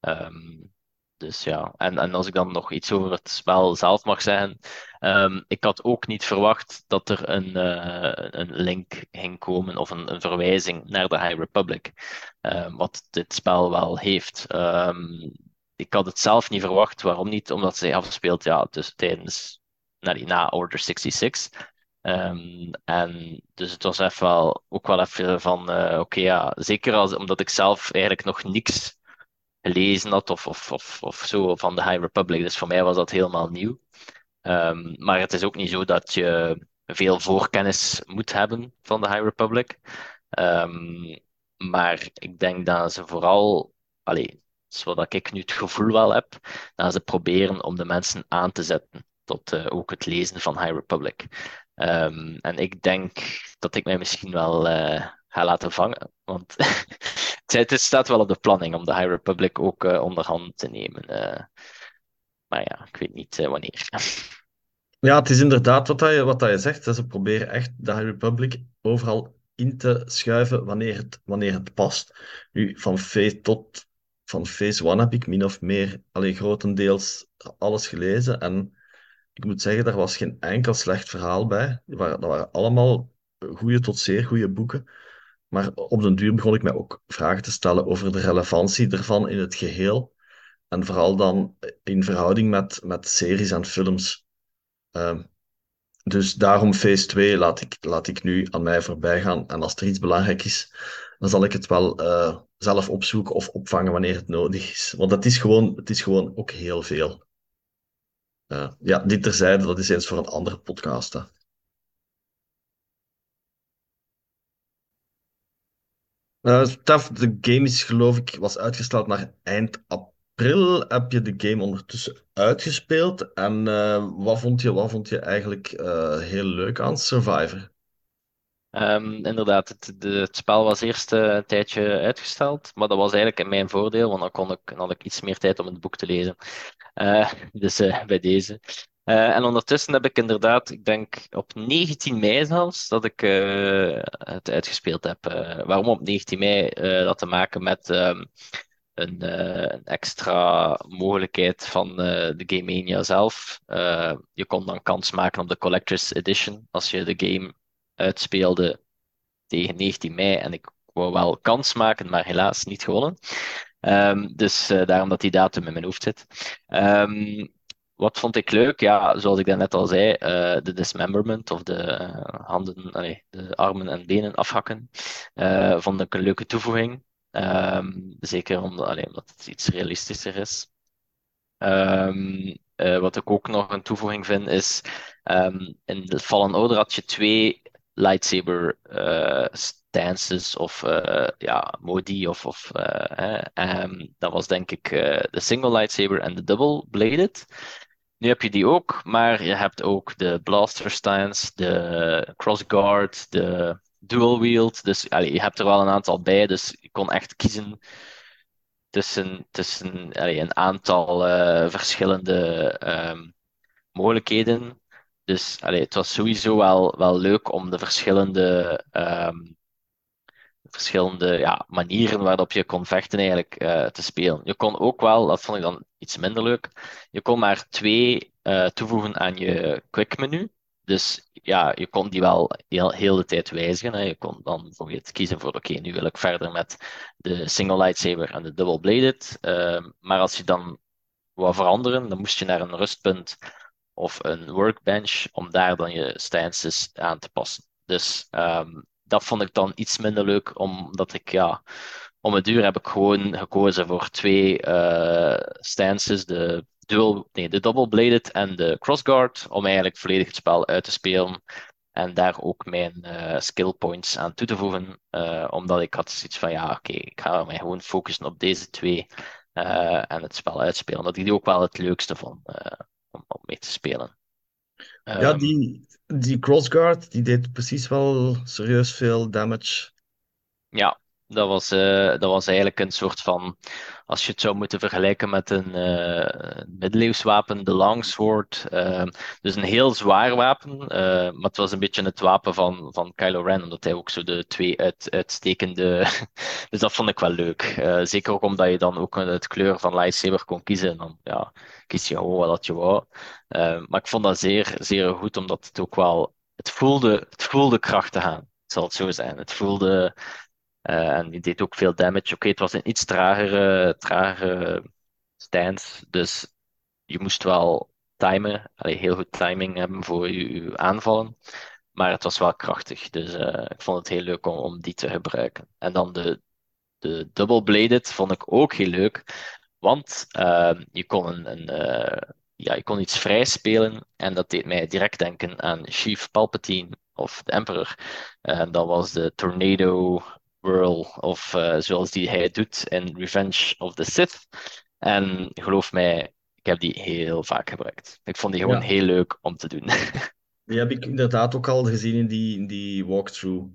Um, dus ja, en, en als ik dan nog iets over het spel zelf mag zeggen. Um, ik had ook niet verwacht dat er een, uh, een link ging komen of een, een verwijzing naar de High Republic. Um, wat dit spel wel heeft. Um, ik had het zelf niet verwacht. Waarom niet? Omdat zij afspeelt ja, dus tijdens na, na Order 66. Um, en dus het was even wel, ook wel even van, uh, oké ja, zeker als, omdat ik zelf eigenlijk nog niks gelezen had of, of, of, of zo van de High Republic. Dus voor mij was dat helemaal nieuw. Um, maar het is ook niet zo dat je veel voorkennis moet hebben van de High Republic. Um, maar ik denk dat ze vooral, allee, zodat ik nu het gevoel wel heb, dat ze proberen om de mensen aan te zetten tot uh, ook het lezen van High Republic. Um, en ik denk dat ik mij misschien wel uh, ga laten vangen. Want het staat wel op de planning om de High Republic ook uh, onderhand te nemen. Uh, maar ja, ik weet niet uh, wanneer. Ja, het is inderdaad wat, je, wat je zegt. Ze proberen echt de High Republic overal in te schuiven wanneer het, wanneer het past. Nu, van Phase tot van Phase 1 heb ik min of meer alleen grotendeels alles gelezen. En ik moet zeggen, daar was geen enkel slecht verhaal bij. Dat waren allemaal goede tot zeer goede boeken. Maar op den duur begon ik mij ook vragen te stellen over de relevantie ervan in het geheel. En vooral dan in verhouding met, met series en films. Uh, dus daarom Phase 2 laat ik, laat ik nu aan mij voorbij gaan. En als er iets belangrijk is, dan zal ik het wel uh, zelf opzoeken of opvangen wanneer het nodig is. Want het is gewoon, het is gewoon ook heel veel. Uh, ja, dit terzijde, dat is eens voor een andere podcast. Hè. Uh, de game is geloof ik was uitgesteld naar eind april. Heb je de game ondertussen uitgespeeld? En uh, wat, vond je, wat vond je eigenlijk uh, heel leuk aan Survivor? Um, inderdaad, het, de, het, spel was eerst een tijdje uitgesteld, maar dat was eigenlijk in mijn voordeel, want dan, kon ik, dan had ik iets meer tijd om het boek te lezen. dus bij deze. Uh, en ondertussen heb ik inderdaad, ik denk op 19 mei zelfs, dat ik uh, het uitgespeeld heb. Uh, waarom op 19 mei? dat te maken met um, een, een, extra mogelijkheid van de Game Mania zelf. je kon dan kans maken op de Collector's Edition als je de game uitspeelde tegen 19 mei. En ik wou wel kans maken, maar helaas niet gewonnen. Um, dus daarom dat die datum in mijn hoofd zit. Um, wat vond ik leuk? Ja, zoals ik net al zei, uh, de dismemberment of de uh, handen, allee, de armen en benen afhakken, uh, vond ik een leuke toevoeging. Um, zeker omdat, allee, omdat het iets realistischer is. Um, wat ik ook nog een toevoeging vind is, um, in de Fallen Order had je twee lightsaber stances of ja, modi of, of dat was denk ik de single lightsaber en de double bladed. Nu heb je die ook, maar je hebt ook de Blaster Stance, de Crossguard, de Dual Wield. Dus allee, je hebt er wel een aantal bij, dus je kon echt kiezen tussen, tussen allee, een aantal uh, verschillende um, mogelijkheden. Dus allee, het was sowieso wel, wel leuk om de verschillende um, verschillende ja, manieren waarop je kon vechten eigenlijk uh, te spelen. Je kon ook wel, dat vond ik dan iets minder leuk, je kon maar twee uh, toevoegen aan je quick menu. Dus ja, je kon die wel heel, heel de tijd wijzigen. Hè. Je kon dan bijvoorbeeld kiezen voor, oké, nu wil ik verder met de single lightsaber en de double bladed. Uh, maar als je dan wou veranderen, dan moest je naar een rustpunt of een workbench om daar dan je stances aan te passen. Dus um, dat vond ik dan iets minder leuk, omdat ik ja, om het duur heb ik gewoon gekozen voor twee eh, stances, de, dual, nee, de double-bladed en de crossguard, om eigenlijk volledig het spel uit te spelen. En daar ook mijn uh, skill points aan toe te voegen. Uh, omdat ik had zoiets van, ja, oké, ik ga mij gewoon focussen op deze twee. En het spel uitspelen. Dat ik die ook wel het leukste vond om, om, mee te spelen. Ja, Um, die, die crossguard, die deed precies wel serieus veel damage. ja, dat was, uh, dat was eigenlijk een soort van, als je het zou moeten vergelijken met een uh, middeleeuws wapen, de longsword. Uh, dus een heel zwaar wapen, maar het was een beetje het wapen van, van Kylo Ren, omdat hij ook zo de twee uit, uitstekende... dus dat vond ik wel leuk. zeker ook omdat je dan ook het kleur van lightsaber kon kiezen. En dan ja, kies je gewoon wat je wou. maar ik vond dat zeer, zeer goed, omdat het ook wel... Het voelde, het voelde kracht te gaan. Zal het zo zijn. Het voelde en die deed ook veel damage. Oké, het was een iets tragere, tragere stance. Dus je moest wel timen. Allee, heel goed timing hebben voor je, aanvallen. Maar het was wel krachtig. Dus uh, ik vond het heel leuk om, om die te gebruiken. En dan de, de double-bladed vond ik ook heel leuk. Want uh, je kon een, een ja, je kon iets vrij spelen. En dat deed mij direct denken aan Chief Palpatine of de Emperor. En dat was de Tornado Whirl, of uh, zoals die hij doet in Revenge of the Sith. En geloof mij, ik heb die heel vaak gebruikt. Ik vond die gewoon Ja. heel leuk om te doen. Die heb ik inderdaad ook al gezien in die, in die walkthrough,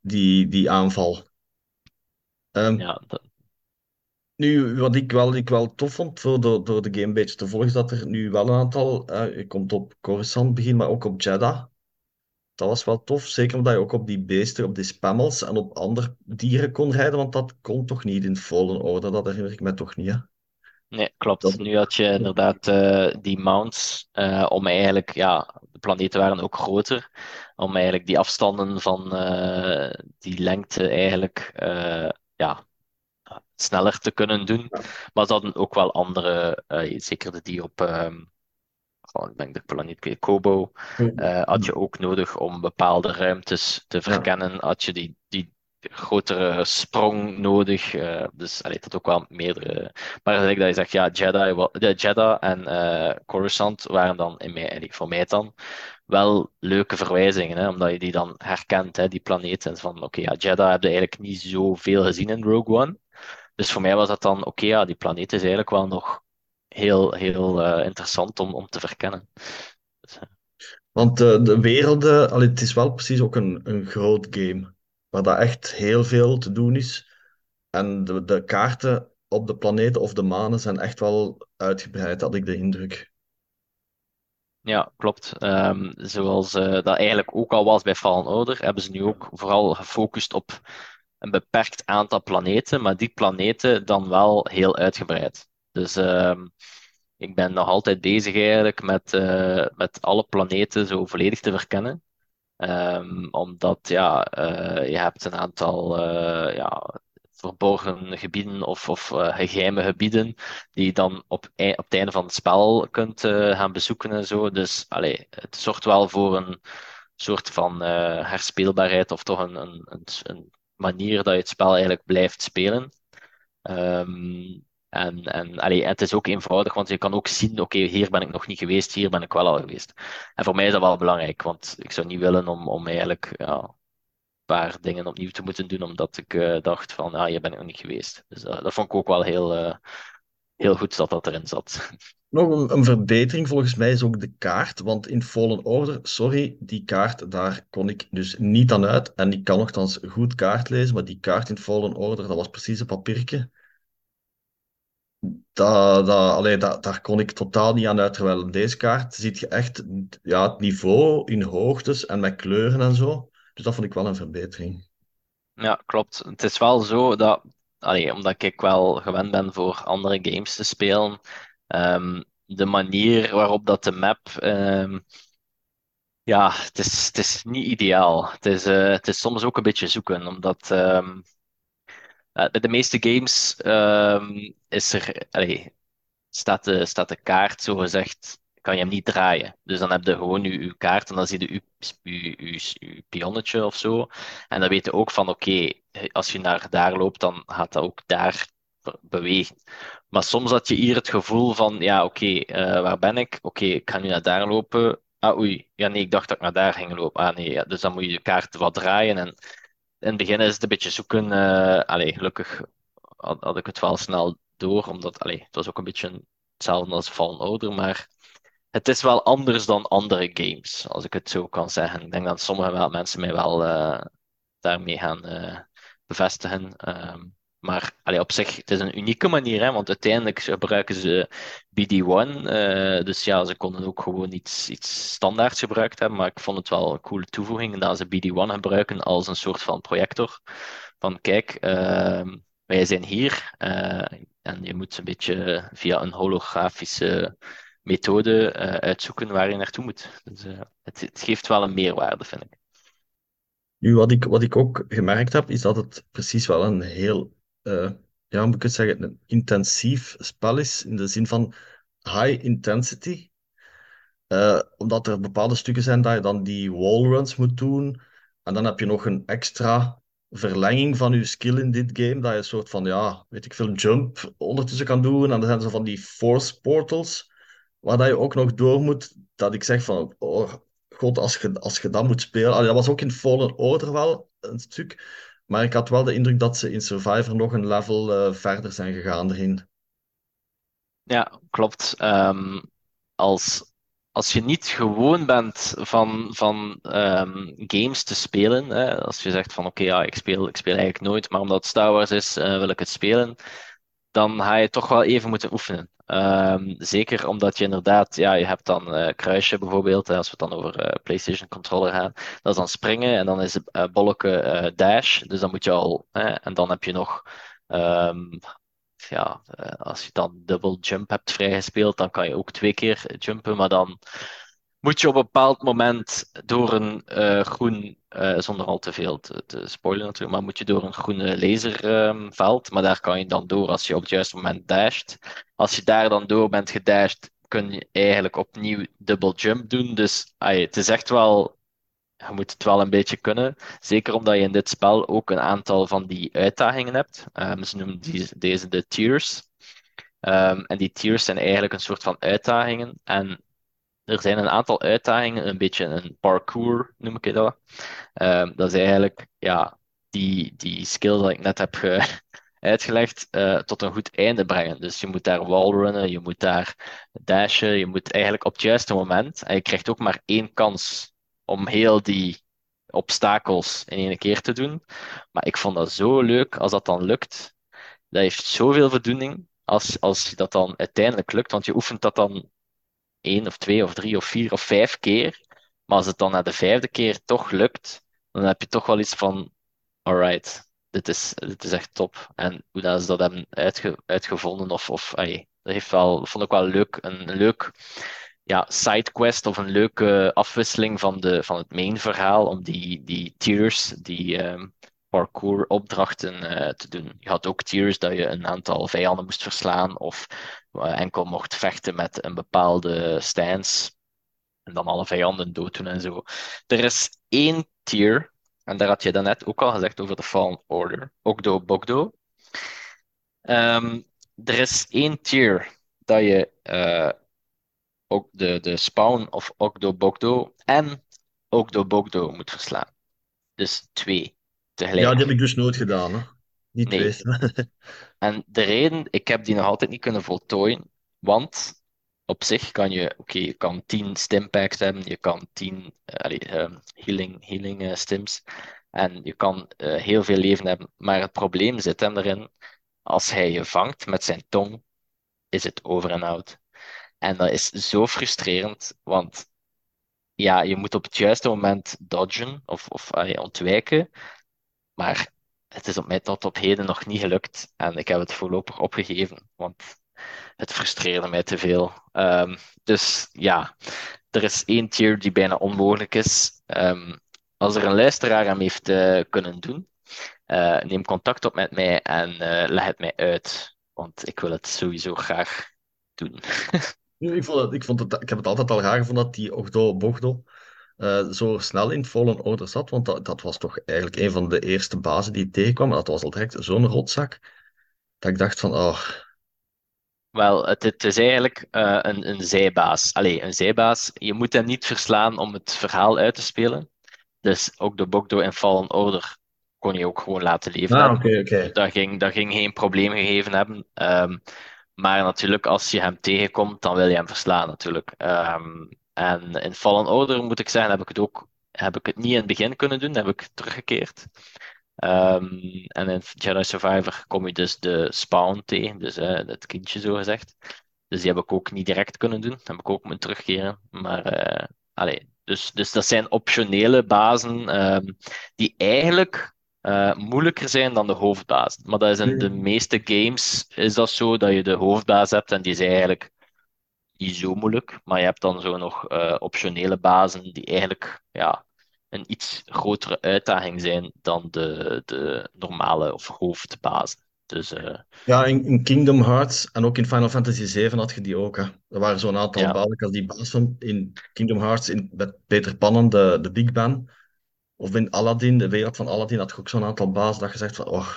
die, die aanval. Ehm, ja, dat, nu, wat ik wel, ik wel tof vond voor door, door de game een beetje te volgen, is dat er nu wel een aantal, eh, je komt op Coruscant begin, maar ook op Jeddah. Dat was wel tof, zeker omdat je ook op die beesten, op die spammels en op andere dieren kon rijden, want dat kon toch niet in Fallen Order, dat herinner ik me toch niet, hè? nee, klopt. Dat, Nu had je inderdaad eh, die mounts uh, om eigenlijk, ja, de planeten waren ook groter, om eigenlijk die afstanden van uh, die lengte eigenlijk, ja, sneller te kunnen doen. Maar ze hadden ook wel andere, zeker die op. Um, ik denk de planeet Kobo, uh, had je ook nodig om bepaalde ruimtes te verkennen. Had je die, die grotere sprong nodig. Uh, dus allee, dat ook wel meerdere. Maar als ik dat je zegt, ja, Jedi, de Jeddah en uh, Coruscant waren dan in mij, voor mij dan wel leuke verwijzingen, hè, omdat je die dan herkent, hè, die planeten. Van oké, okay, ja, Jeddah heb je eigenlijk niet zoveel gezien in Rogue One. Dus voor mij was dat dan, oké, okay, ja, die planeet is eigenlijk wel nog heel, heel uh, interessant om, om te verkennen. Dus, uh. Want uh, de werelden, allee, het is wel precies ook een, een groot game, waar dat echt heel veel te doen is. En de, de kaarten op de planeten of de manen zijn echt wel uitgebreid, had ik de indruk. Ja, klopt. Um, zoals dat eigenlijk ook al was bij Fallen Order, hebben ze nu ook vooral gefocust op een beperkt aantal planeten, maar die planeten dan wel heel uitgebreid. Dus um, ik ben nog altijd bezig eigenlijk met, uh, met alle planeten zo volledig te verkennen. Um, omdat ja, uh, je hebt een aantal uh, ja, verborgen gebieden of, of geheime gebieden die je dan op, op het einde van het spel kunt gaan bezoeken en zo. Dus allee, het zorgt wel voor een soort van herspeelbaarheid of toch een, een, een, manier dat je het spel eigenlijk blijft spelen. Um, en, en allee, het is ook eenvoudig, want je kan ook zien, oké, hier ben ik nog niet geweest, hier ben ik wel al geweest. En voor mij is dat wel belangrijk, want ik zou niet willen om, om eigenlijk ja, een paar dingen opnieuw te moeten doen, omdat ik uh, dacht van, ah, hier ben ik nog niet geweest. Dus uh, dat vond ik ook wel heel, uh, heel goed dat dat erin zat. Nog een, een, verbetering volgens mij is ook de kaart, want in Fallen Order, sorry, die kaart, daar kon ik dus niet aan uit. En ik kan nogthans goed kaart lezen, maar die kaart in Fallen Order, dat was precies een papiertje dat, dat, dat, daar kon ik totaal niet aan uit. Terwijl op deze kaart ziet je echt ja, het niveau in hoogtes en met kleuren en zo. Dus dat vond ik wel een verbetering. Ja, klopt. Het is wel zo dat, allee, omdat ik wel gewend ben voor andere games te spelen, um, de manier waarop dat de map. Um, ja, het is, het is niet ideaal. Het is, uh, het is soms ook een beetje zoeken, omdat. Uh, bij de meeste games um, is er, staat, de, staat de kaart, zo gezegd, ik kan je hem niet draaien. Dus dan heb je gewoon je, je kaart en dan zie je je, je, je, je pionnetje of zo. En dan weet je ook van oké, als je naar daar loopt, dan gaat dat ook daar bewegen. Maar soms had je hier het gevoel van ja, oké, eh, waar ben ik? Oké, ik ga nu naar daar lopen. Ah, oei. Ja, nee, ik dacht dat ik naar daar ging lopen. Ah, nee. Dus dan moet je de kaart wat draaien. En in het begin is het een beetje zoeken. Uh, allee, gelukkig had, ik het wel snel door, omdat allee, het was ook een beetje hetzelfde als Fallen Order, maar het is wel anders dan andere games, als ik het zo kan zeggen. Ik denk dat sommige mensen mij wel uh, daarmee gaan uh, bevestigen. Um, maar op zich, het is een unieke manier, hè, want uiteindelijk gebruiken ze BD1. Uh, dus ja, ze konden ook gewoon iets, iets standaards gebruikt hebben. Maar ik vond het wel een coole toevoeging dat ze BD1 gebruiken als een soort van projector. Van kijk, uh, wij zijn hier uh, en je moet een beetje via een holografische methode uh, uitzoeken waar je naartoe moet. Dus het, het, geeft wel een meerwaarde, vind ik. Nu, wat ik, wat ik ook gemerkt heb, is dat het precies wel een heel, ja, moet ik het zeggen, een intensief spel is, in de zin van high intensity. omdat er bepaalde stukken zijn dat je dan die wallruns moet doen. En dan heb je nog een extra verlenging van je skill in dit game. Dat je een soort van, ja, weet ik veel, jump ondertussen kan doen. En dan zijn zo van die force portals, waar dat je ook nog door moet. Dat ik zeg van, oh god, als je, als je dat moet spelen. Dat was ook in Fallen Order wel een stuk. Maar ik had wel de indruk dat ze in Survivor nog een level uh, verder zijn gegaan erin. Ja, klopt. Um, als als je niet gewoon bent van, van um, games te spelen, hè, als je zegt van oké, ja, ik speel, ik speel eigenlijk nooit, maar omdat het Star Wars is, uh, wil ik het spelen, dan ga je toch wel even moeten oefenen. Um, zeker omdat je inderdaad, ja, je hebt dan uh, kruisje bijvoorbeeld, als we het dan over uh, PlayStation controller gaan, dat is dan springen en dan is het uh, bolleke dash, dus dan moet je al, en dan heb je nog um, ja, eh, als je dan double jump hebt vrijgespeeld, dan kan je ook twee keer jumpen, maar dan moet je op een bepaald moment door een uh, groen, uh, zonder al te veel te, spoilen natuurlijk, maar moet je door een groene laserveld, um, maar daar kan je dan door als je op het juiste moment dasht. Als je daar dan door bent gedashed, kun je eigenlijk opnieuw double jump doen. Dus ay, het is echt wel je moet het wel een beetje kunnen. Zeker omdat je in dit spel ook een aantal van die uitdagingen hebt. Um, ze noemen die, deze de tiers. Um, en die tiers zijn eigenlijk een soort van uitdagingen. En er zijn een aantal uitdagingen, een beetje een parkour noem ik dat. Um, dat is eigenlijk ja, die, die skill dat ik net heb ge uitgelegd uh, tot een goed einde brengen. Dus je moet daar wallrunnen, je moet daar dashen, je moet eigenlijk op het juiste moment. En je krijgt ook maar één kans om heel die obstakels in één keer te doen. Maar ik vond dat zo leuk als dat dan lukt. Dat heeft zoveel voldoening als, als dat dan uiteindelijk lukt. Want je oefent dat dan één of twee of drie of vier of vijf keer. Maar als het dan na de vijfde keer toch lukt, dan heb je toch wel iets van: alright, dit is, dit is echt top. En hoe dat ze dat hebben uitge, uitgevonden, of, of dat heeft wel, vond ik wel leuk. Een, leuk ja, sidequest of een leuke afwisseling van, de, van het main verhaal om die, die tiers, die um, parcours opdrachten uh, te doen. Je had ook tiers dat je een aantal vijanden moest verslaan of uh, enkel mocht vechten met een bepaalde stance en dan alle vijanden dooddoen en zo. Er is één tier, en daar had je daarnet ook al gezegd over de Fallen Order, Ogdo Bogdo. Um, er is één tier dat je uh, ook de, de spawn of Okdo Bogdo en Okdo Bogdo moet verslaan. Dus twee tegelijk. Ja, die heb ik dus nooit gedaan. Hè? Niet nee. en de reden, ik heb die nog altijd niet kunnen voltooien, want op zich kan je, oké, je kan 10 stimpacks hebben, je kan 10 uh, healing, healing uh, stims en je kan uh, heel veel leven hebben. Maar het probleem zit hem erin, als hij je vangt met zijn tong, is het over en out. En dat is zo frustrerend, want ja, je moet op het juiste moment dodgen of, of ontwijken. Maar het is op mij tot op heden nog niet gelukt. En ik heb het voorlopig opgegeven, want het frustreerde mij te veel. Um, dus ja, er is één tier die bijna onmogelijk is. Um, als er een luisteraar hem heeft uh, kunnen doen, uh, neem contact op met mij en uh, leg het mij uit. Want ik wil het sowieso graag doen. Ik vond ik vond het, ik heb het altijd al raar gevonden dat die Ogdo Bogdo eh, zo snel in Fallen Order zat, want dat, dat was toch eigenlijk een van de eerste bazen die ik tegenkwam. En dat was al direct zo'n rotzak, dat ik dacht van, oh, Wel, het, het is eigenlijk eh, een, een zijbaas. Allee, een zijbaas. Je moet hem niet verslaan om het verhaal uit te spelen. Dus ook de Bogdo in Fallen Order kon je ook gewoon laten leven ah, oké. Dat ging, dat ging geen probleem gegeven hebben. Ehm, maar natuurlijk, als je hem tegenkomt, dan wil je hem verslaan natuurlijk. Ehm, en in Fallen Order moet ik zeggen, heb ik het ook heb ik het niet in het begin kunnen doen, heb ik teruggekeerd. Ehm, en in Jedi Survivor kom je dus de spawn tegen, dus uh, het kindje zo gezegd. Dus die heb ik ook niet direct kunnen doen, heb ik ook moeten terugkeren. Maar uh, allee, dus, dus dat zijn optionele bazen um, die eigenlijk uh, moeilijker zijn dan de hoofdbaas. Maar dat is in de meeste games is dat zo, dat je de hoofdbaas hebt en die is eigenlijk niet zo moeilijk. Maar je hebt dan zo nog uh, optionele bazen die eigenlijk ja, een iets grotere uitdaging zijn dan de, de normale of hoofdbazen. Dus, uh, Ja, in, in Kingdom Hearts en ook in Final Fantasy VII had je die ook. Hè. Er waren zo'n aantal ja, bazen, als die baas van in Kingdom Hearts in, met Peter Pannen, de, de Big Ben. Of in Aladdin, de wereld van Aladdin, had je ook zo'n aantal bazen dat je zegt van, oh,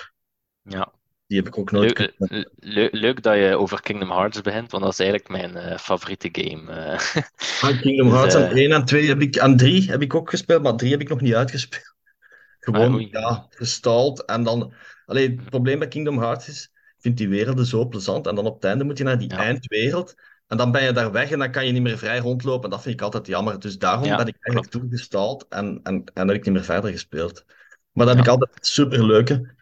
ja. Die heb ik ook nooit Leuk, kunnen. eh, leuk, leuk dat je over Kingdom Hearts begint, want dat is eigenlijk mijn uh, favoriete game. Uh, Ah, Kingdom dus, Hearts en uh, 1 en 2 heb ik, en 3 heb ik ook gespeeld, maar 3 heb ik nog niet uitgespeeld. ah, Gewoon, ja, gestald. En dan, alleen het probleem bij Kingdom Hearts is, ik vind die werelden zo plezant. En dan op het einde moet je naar die Ja, eindwereld. En dan ben je daar weg en dan kan je niet meer vrij rondlopen. En dat vind ik altijd jammer. Dus daarom ben ik eigenlijk klopt. toegestald en, en, en heb ik niet meer verder gespeeld. Maar dan heb ik altijd superleuke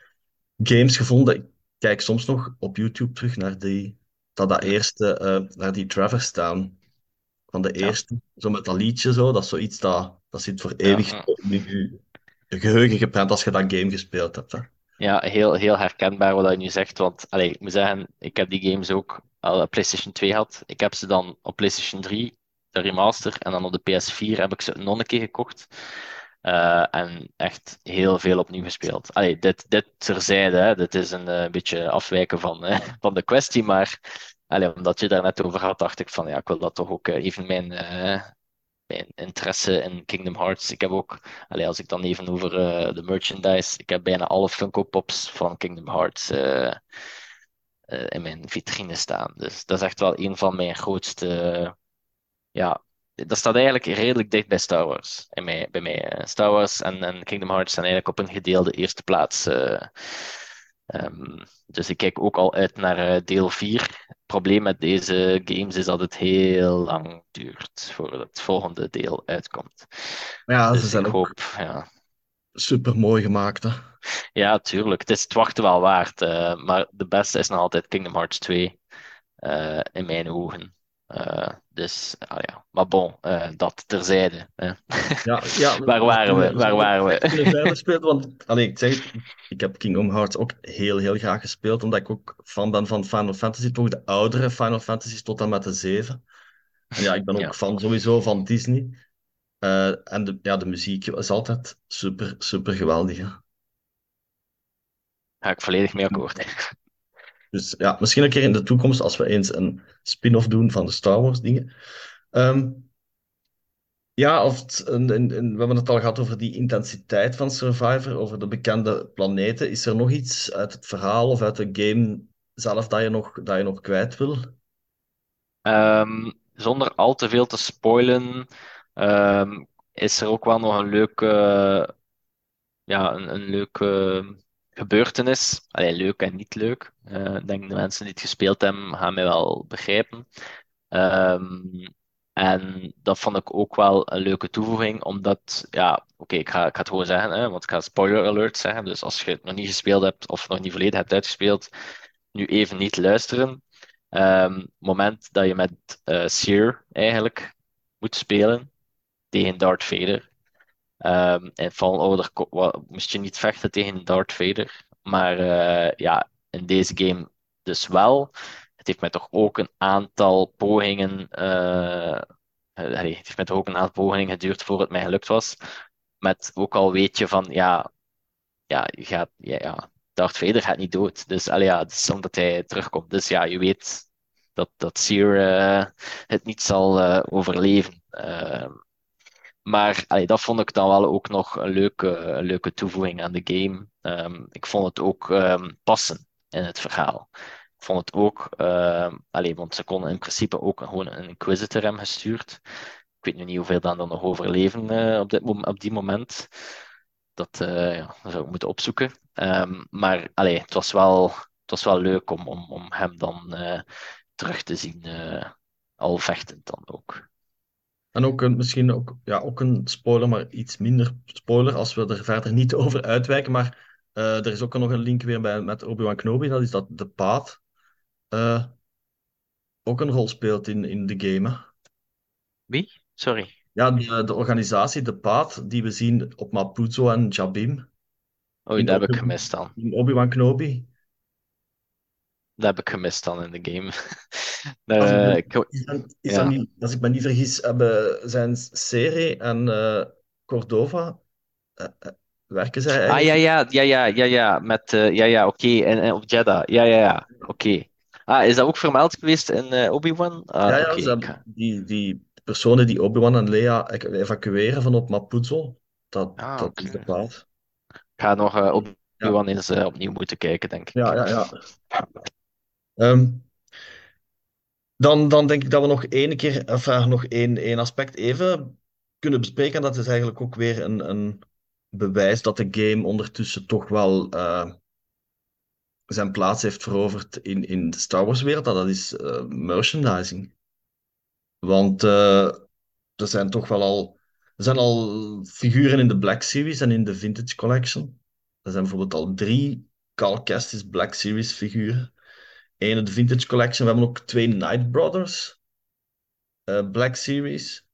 games gevonden. Kijk soms nog op YouTube terug naar die, dat, dat eerste, eh, naar die Traverse Town van de ja, eerste. Zo met dat liedje zo. Dat is zoiets dat, dat zit voor ja, eeuwig ja. in je je geheugen geprent als je dat game gespeeld hebt. Hè. Ja, heel, heel herkenbaar wat je nu zegt. Want allee, ik moet zeggen, ik heb die games ook al op PlayStation 2 gehad. Ik heb ze dan op PlayStation 3, de remaster, en dan op de PS4 heb ik ze nog een keer gekocht. Eh, en echt heel veel opnieuw gespeeld. Allee, dit, dit terzijde, hè. Dit is een eh, beetje afwijken van, eh, van de kwestie, maar allee, omdat je daar net over had, dacht ik van ja, ik wil dat toch ook even mijn, mijn interesse in Kingdom Hearts. Ik heb ook, allee, als ik dan even over de merchandise, ik heb bijna alle Funko Pops van Kingdom Hearts in mijn vitrine staan. Dus dat is echt wel een van mijn grootste, ja, dat staat eigenlijk redelijk dicht bij Star Wars. In mij, bij mij. eh. Star Wars en, en Kingdom Hearts zijn eigenlijk op een gedeelde eerste plaats. eh. Ehm, dus ik kijk ook al uit naar eh, deel 4. Het probleem met deze games is dat het heel lang duurt voordat het volgende deel uitkomt. Maar ja, ze Dus ik zijn ook hoop, ja. super mooi gemaakt. Hè. Ja, tuurlijk. Het is het wachten wel waard. maar de beste is nog altijd Kingdom Hearts 2. eh, in mijn ogen. Eh, dus, ah ja. Maar bon, eh, dat terzijde. hè. Ja, ja, Waar waren we? Waar waren we? spelen. Want allee, ik zeg het, ik heb Kingdom Hearts ook heel, heel graag gespeeld. Omdat ik ook fan ben van Final Fantasy, toch de oudere Final Fantasy's tot en met de 7. En ja, ik ben ook Ja, fan sowieso van Disney. Eh, en de, ja, de muziek is altijd super, super geweldig. Hè. ga ik volledig mee akkoord. Dus ja, misschien een keer in de toekomst, als we eens een spin-off doen van de Star Wars dingen. Ehm, ja, of we hebben het al gehad over die intensiteit van Survivor, over de bekende planeten. Is er nog iets uit het verhaal of uit de game zelf dat je nog, dat je nog kwijt wil? Ehm, zonder al te veel te spoilen, ehm, is er ook wel nog een leuke, ja, een leuke gebeurtenis. Allee, leuk en niet leuk. Eh, ik denk de mensen die het gespeeld hebben, gaan mij wel begrijpen. Ehm, en dat vond ik ook wel een leuke toevoeging, omdat, ja, oké, ik ga, ik het gewoon zeggen, hè, want ik ga spoiler alert zeggen. Dus als je het nog niet gespeeld hebt of nog niet volledig hebt uitgespeeld, nu even niet luisteren. Het moment dat je met eh Seer eigenlijk moet spelen tegen Darth Vader. Ehm in Fallen moest je niet vechten tegen Darth Vader. Maar eh, ja, in deze game dus wel. Het heeft mij toch ook een aantal pogingen. allee, het heeft mij toch ook een aantal pogingen geduurd voor het mij gelukt was. Met ook al weet je van ja, ja, je ja, Darth Vader gaat niet dood. Dus allee, ja, het is omdat hij terugkomt. Dus ja, je weet dat, dat Seer het niet zal overleven. Ehm, maar dat vond ik dan wel ook nog een leuke, leuke toevoeging aan de game. Ehm, ik vond het ook ehm, passen in het verhaal. Ik vond het ook, allee, want ze konden in principe ook gewoon een Inquisitor hem gestuurd. Ik weet nu niet hoeveel dan er nog overleven uh, op, dit, op die moment. Dat, uh, ja, dat zou ik moeten opzoeken. maar allee, het, was wel, het was wel leuk om, om, om hem dan uh, terug te zien, al vechtend dan ook. En ook een, misschien ook, ja, ook een spoiler, maar iets minder spoiler als we er verder niet over uitwijken. Maar uh, er is ook nog een link weer bij, met Obi-Wan Kenobi, dat is dat de paad uh, ook een rol speelt in, in de game. Hè? Wie? Sorry. Ja, de, de organisatie, de paad, die we zien op Mapuzo en Jabim. Oh, dat heb ik gemist dan. In Obi-Wan Kenobi. Dat heb ik gemist dan in de game. uh, ik, is ja. niet, als ik me niet vergis, hebben zijn serie en uh, Cordova uh, werken zij eigenlijk? Ah ja, ja, ja, ja, ja, ja, met, ja, ja, oké, okay. en, en op Jeddah, ja, ja, ja, oké. Okay. Ah, is dat ook vermeld geweest in Obi-Wan? Ah, ja, ja, okay. die, die personen die Obi-Wan en Leia evacueren van op Mapuzo, dat, ah, dat is de plaats. Ik ga nog Obi-Wan eens opnieuw moeten kijken, denk ik. Ja, ja, ja. Um, dan, dan denk ik dat we nog één keer, enfin, nog één, één aspect even kunnen bespreken. Dat is eigenlijk ook weer een, een bewijs dat de game ondertussen toch wel uh, zijn plaats heeft veroverd in, in de Star Wars wereld. Dat is uh, merchandising. Want er zijn toch wel al, er zijn al figuren in de Black Series en in de Vintage Collection. Er zijn bijvoorbeeld al drie Cal Kestis Black Series figuren. Eén de Vintage Collection. We hebben ook twee Night Brothers uh, Black Series.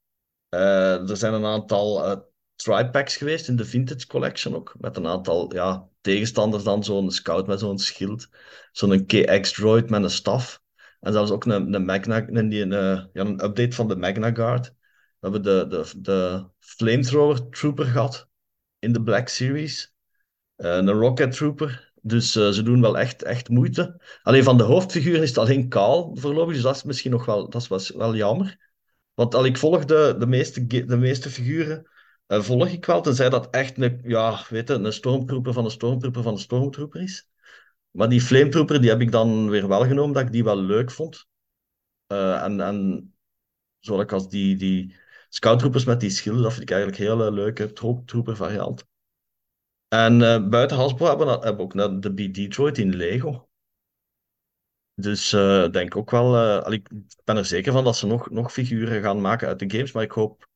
Uh, er zijn een aantal uh, tri-packs geweest in de Vintage Collection ook. Met een aantal ja, tegenstanders dan. Zo'n scout met zo'n schild. Zo'n KX-droid met een staf. En zelfs ook een, een, Magna, een, een, ja, een update van de Magna Guard. We hebben de, de, de Flamethrower Trooper gehad in de Black Series. een Rocket Trooper dus uh, ze doen wel echt, echt moeite. Alleen van de hoofdfiguren is het alleen kaal voorlopig, dus dat is misschien nog wel, dat was wel jammer. Want al ik volg de, de, meeste, de meeste figuren, uh, volg ik wel, tenzij dat echt een, ja, weet een stormtrooper van een stormtrooper van een stormtrooper is. Maar die flametrooper, die heb ik dan weer wel genomen, dat ik die wel leuk vond. Uh, en, en zoals als die, die scouttroopers met die schilden, dat vind ik eigenlijk een hele leuke trooper variant. En uh, buiten Hasbro hebben we, ook de Beat Detroit in Lego. Dus uh, denk ook wel, uh, ik ben er zeker van dat ze nog, nog figuren gaan maken uit de games, maar ik hoop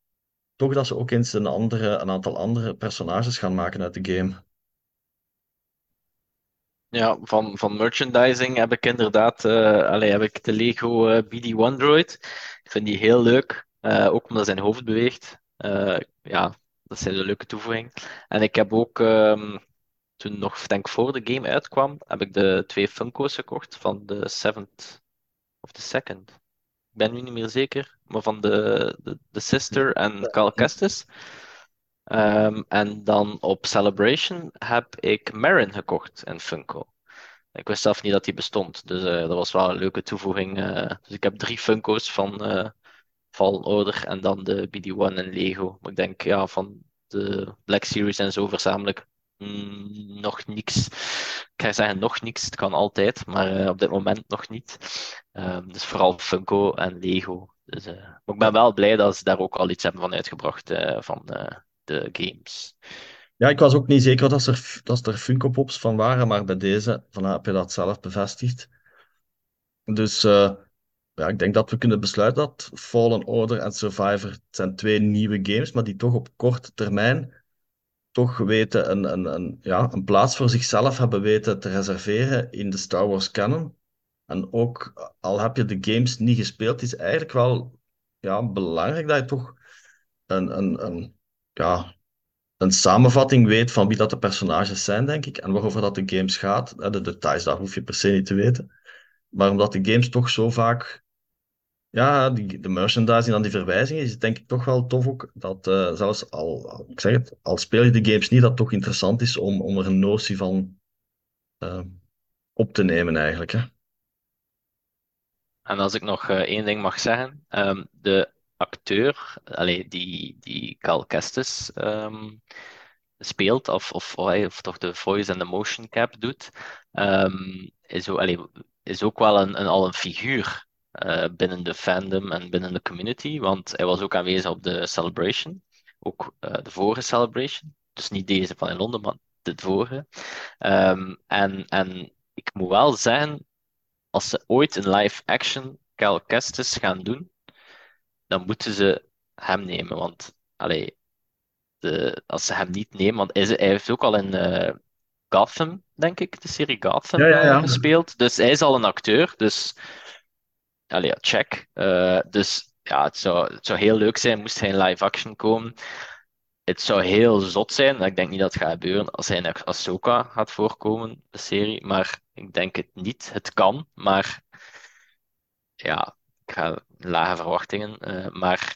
toch dat ze ook eens een, andere, een aantal andere personages gaan maken uit de game. Ja, van, van merchandising heb ik inderdaad uh, allee, heb ik de Lego uh, BD-1 Droid. Ik vind die heel leuk, ook omdat zijn hoofd beweegt. ja, dat is een leuke toevoeging. En ik heb ook, um, toen nog, denk voor de game uitkwam, heb ik de twee Funko's gekocht van de Seventh of de Second. Ik ben nu niet meer zeker, maar van de, de, de Sister en Cal Kestis. Um, en dan op Celebration heb ik Marin gekocht in Funko. Ik wist zelf niet dat die bestond, dus uh, dat was wel een leuke toevoeging. Uh, dus ik heb drie Funko's van, uh, Fallen Order en dan de BD-1 en Lego. Ik denk ja, van de Black Series en zo verzamel ik mm, nog niks. Ik ga zeggen nog niks, het kan altijd, maar uh, op dit moment nog niet. Um, dus vooral Funko en Lego. Dus, uh, maar ik ben wel blij dat ze daar ook al iets hebben van uitgebracht uh, van de games. Ja, ik was ook niet zeker dat er, dat er Funko Pops van waren, maar bij deze van, heb je dat zelf bevestigd. Dus ja, ik denk dat we kunnen besluiten dat Fallen Order en Survivor zijn twee nieuwe games, maar die toch op korte termijn toch weten een, een, een, ja, een plaats voor zichzelf hebben weten te reserveren in de Star Wars canon. En ook al heb je de games niet gespeeld, is eigenlijk wel ja, belangrijk dat je toch een, een, een, ja, een samenvatting weet van wie dat de personages zijn, denk ik, en waarover dat de games gaat. De details, daar hoef je per se niet te weten. Maar omdat de games toch zo vaak ja, die, de merchandising en die verwijzingen is denk ik toch wel tof ook. Dat uh, zelfs al, ik zeg het, al speel je de games niet, dat toch interessant is om, om er een notie van uh, op te nemen eigenlijk. Hè. En als ik nog eh, één ding mag zeggen, ehm, de acteur, allee, die, die Cal Kestis ehm, speelt, of, of, of, toch de voice en de motion cap doet, um, is, ook, allee, is ook wel een, een, al een figuur uh, binnen de fandom en binnen de community, want hij was ook aanwezig op de Celebration, ook uh, de vorige Celebration, dus niet deze van in Londen, maar de vorige. Um, en, en ik moet wel zeggen, als ze ooit een live-action Cal Kestis gaan doen, dan moeten ze hem nemen. Want allee, de, als ze hem niet nemen, want hij, hij heeft ook al in uh, Gotham, denk ik, de serie Gotham Ja, ja, ja. gespeeld. Dus hij is al een acteur. Dus allee, ja, check. Uh, dus ja, het zou, het zou heel leuk zijn moest hij in live action komen. Het zou heel zot zijn, ik denk niet dat het gaat gebeuren als hij in Ahsoka gaat voorkomen, de serie. Maar ik denk het niet. Het kan, maar ja, ik ga lage verwachtingen. Uh, maar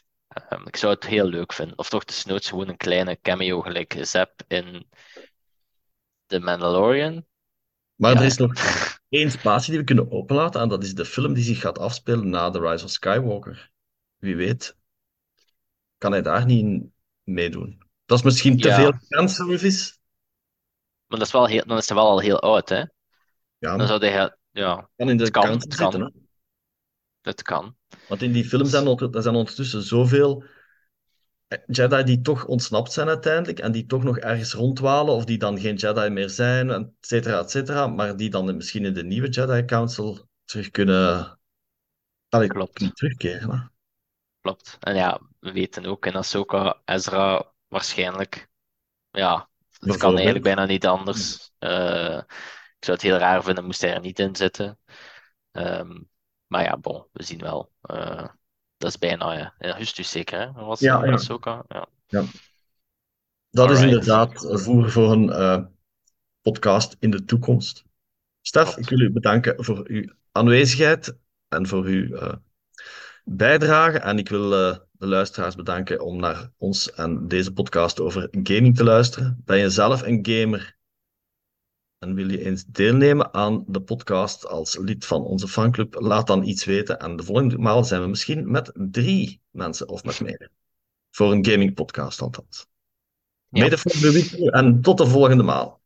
uh, ik zou het heel leuk vinden. Of toch desnoods gewoon een kleine cameo gelijk Zap in The Mandalorian. Maar ja. er is nog één spatie die we kunnen openlaten en dat is de film die zich gaat afspelen na The Rise of Skywalker. Wie weet, kan hij daar niet meedoen. Dat is misschien te Ja. veel fanservice. Maar dat is wel heel, dan is hij wel al heel oud, hè? Ja, Dan zou hij, ja, kan in de het kan, kant het kan. zitten. Het kan. Want in die film zijn er, er zijn ondertussen zoveel Jedi die toch ontsnapt zijn uiteindelijk en die toch nog ergens rondwalen of die dan geen Jedi meer zijn, et cetera, et cetera, maar die dan misschien in de nieuwe Jedi Council terug kunnen, allee, Klopt. kunnen terugkeren. Hè? Klopt. En ja, we weten ook in Ahsoka, Ezra waarschijnlijk, ja, het kan eigenlijk bijna niet anders. Eh, ik zou het heel raar vinden moest hij er niet in zitten. Ehm, maar ja, bon, we zien wel. Eh, dat is bijna, ja. In augustus zeker, hè? Was Ja, ja. Ahsoka? Ja. Dat is inderdaad voer voor een eh, podcast in de toekomst. Stef, ik wil u bedanken voor uw aanwezigheid en voor uw eh, bijdrage. En ik wil eh, de luisteraars bedanken om naar ons en deze podcast over gaming te luisteren. Ben je zelf een gamer en wil je eens deelnemen aan de podcast als lid van onze fanclub? Laat dan iets weten. En de volgende maal zijn we misschien met drie mensen of met meer. Voor een gaming podcast althans. Ja. Mede voor de week en tot de volgende maal.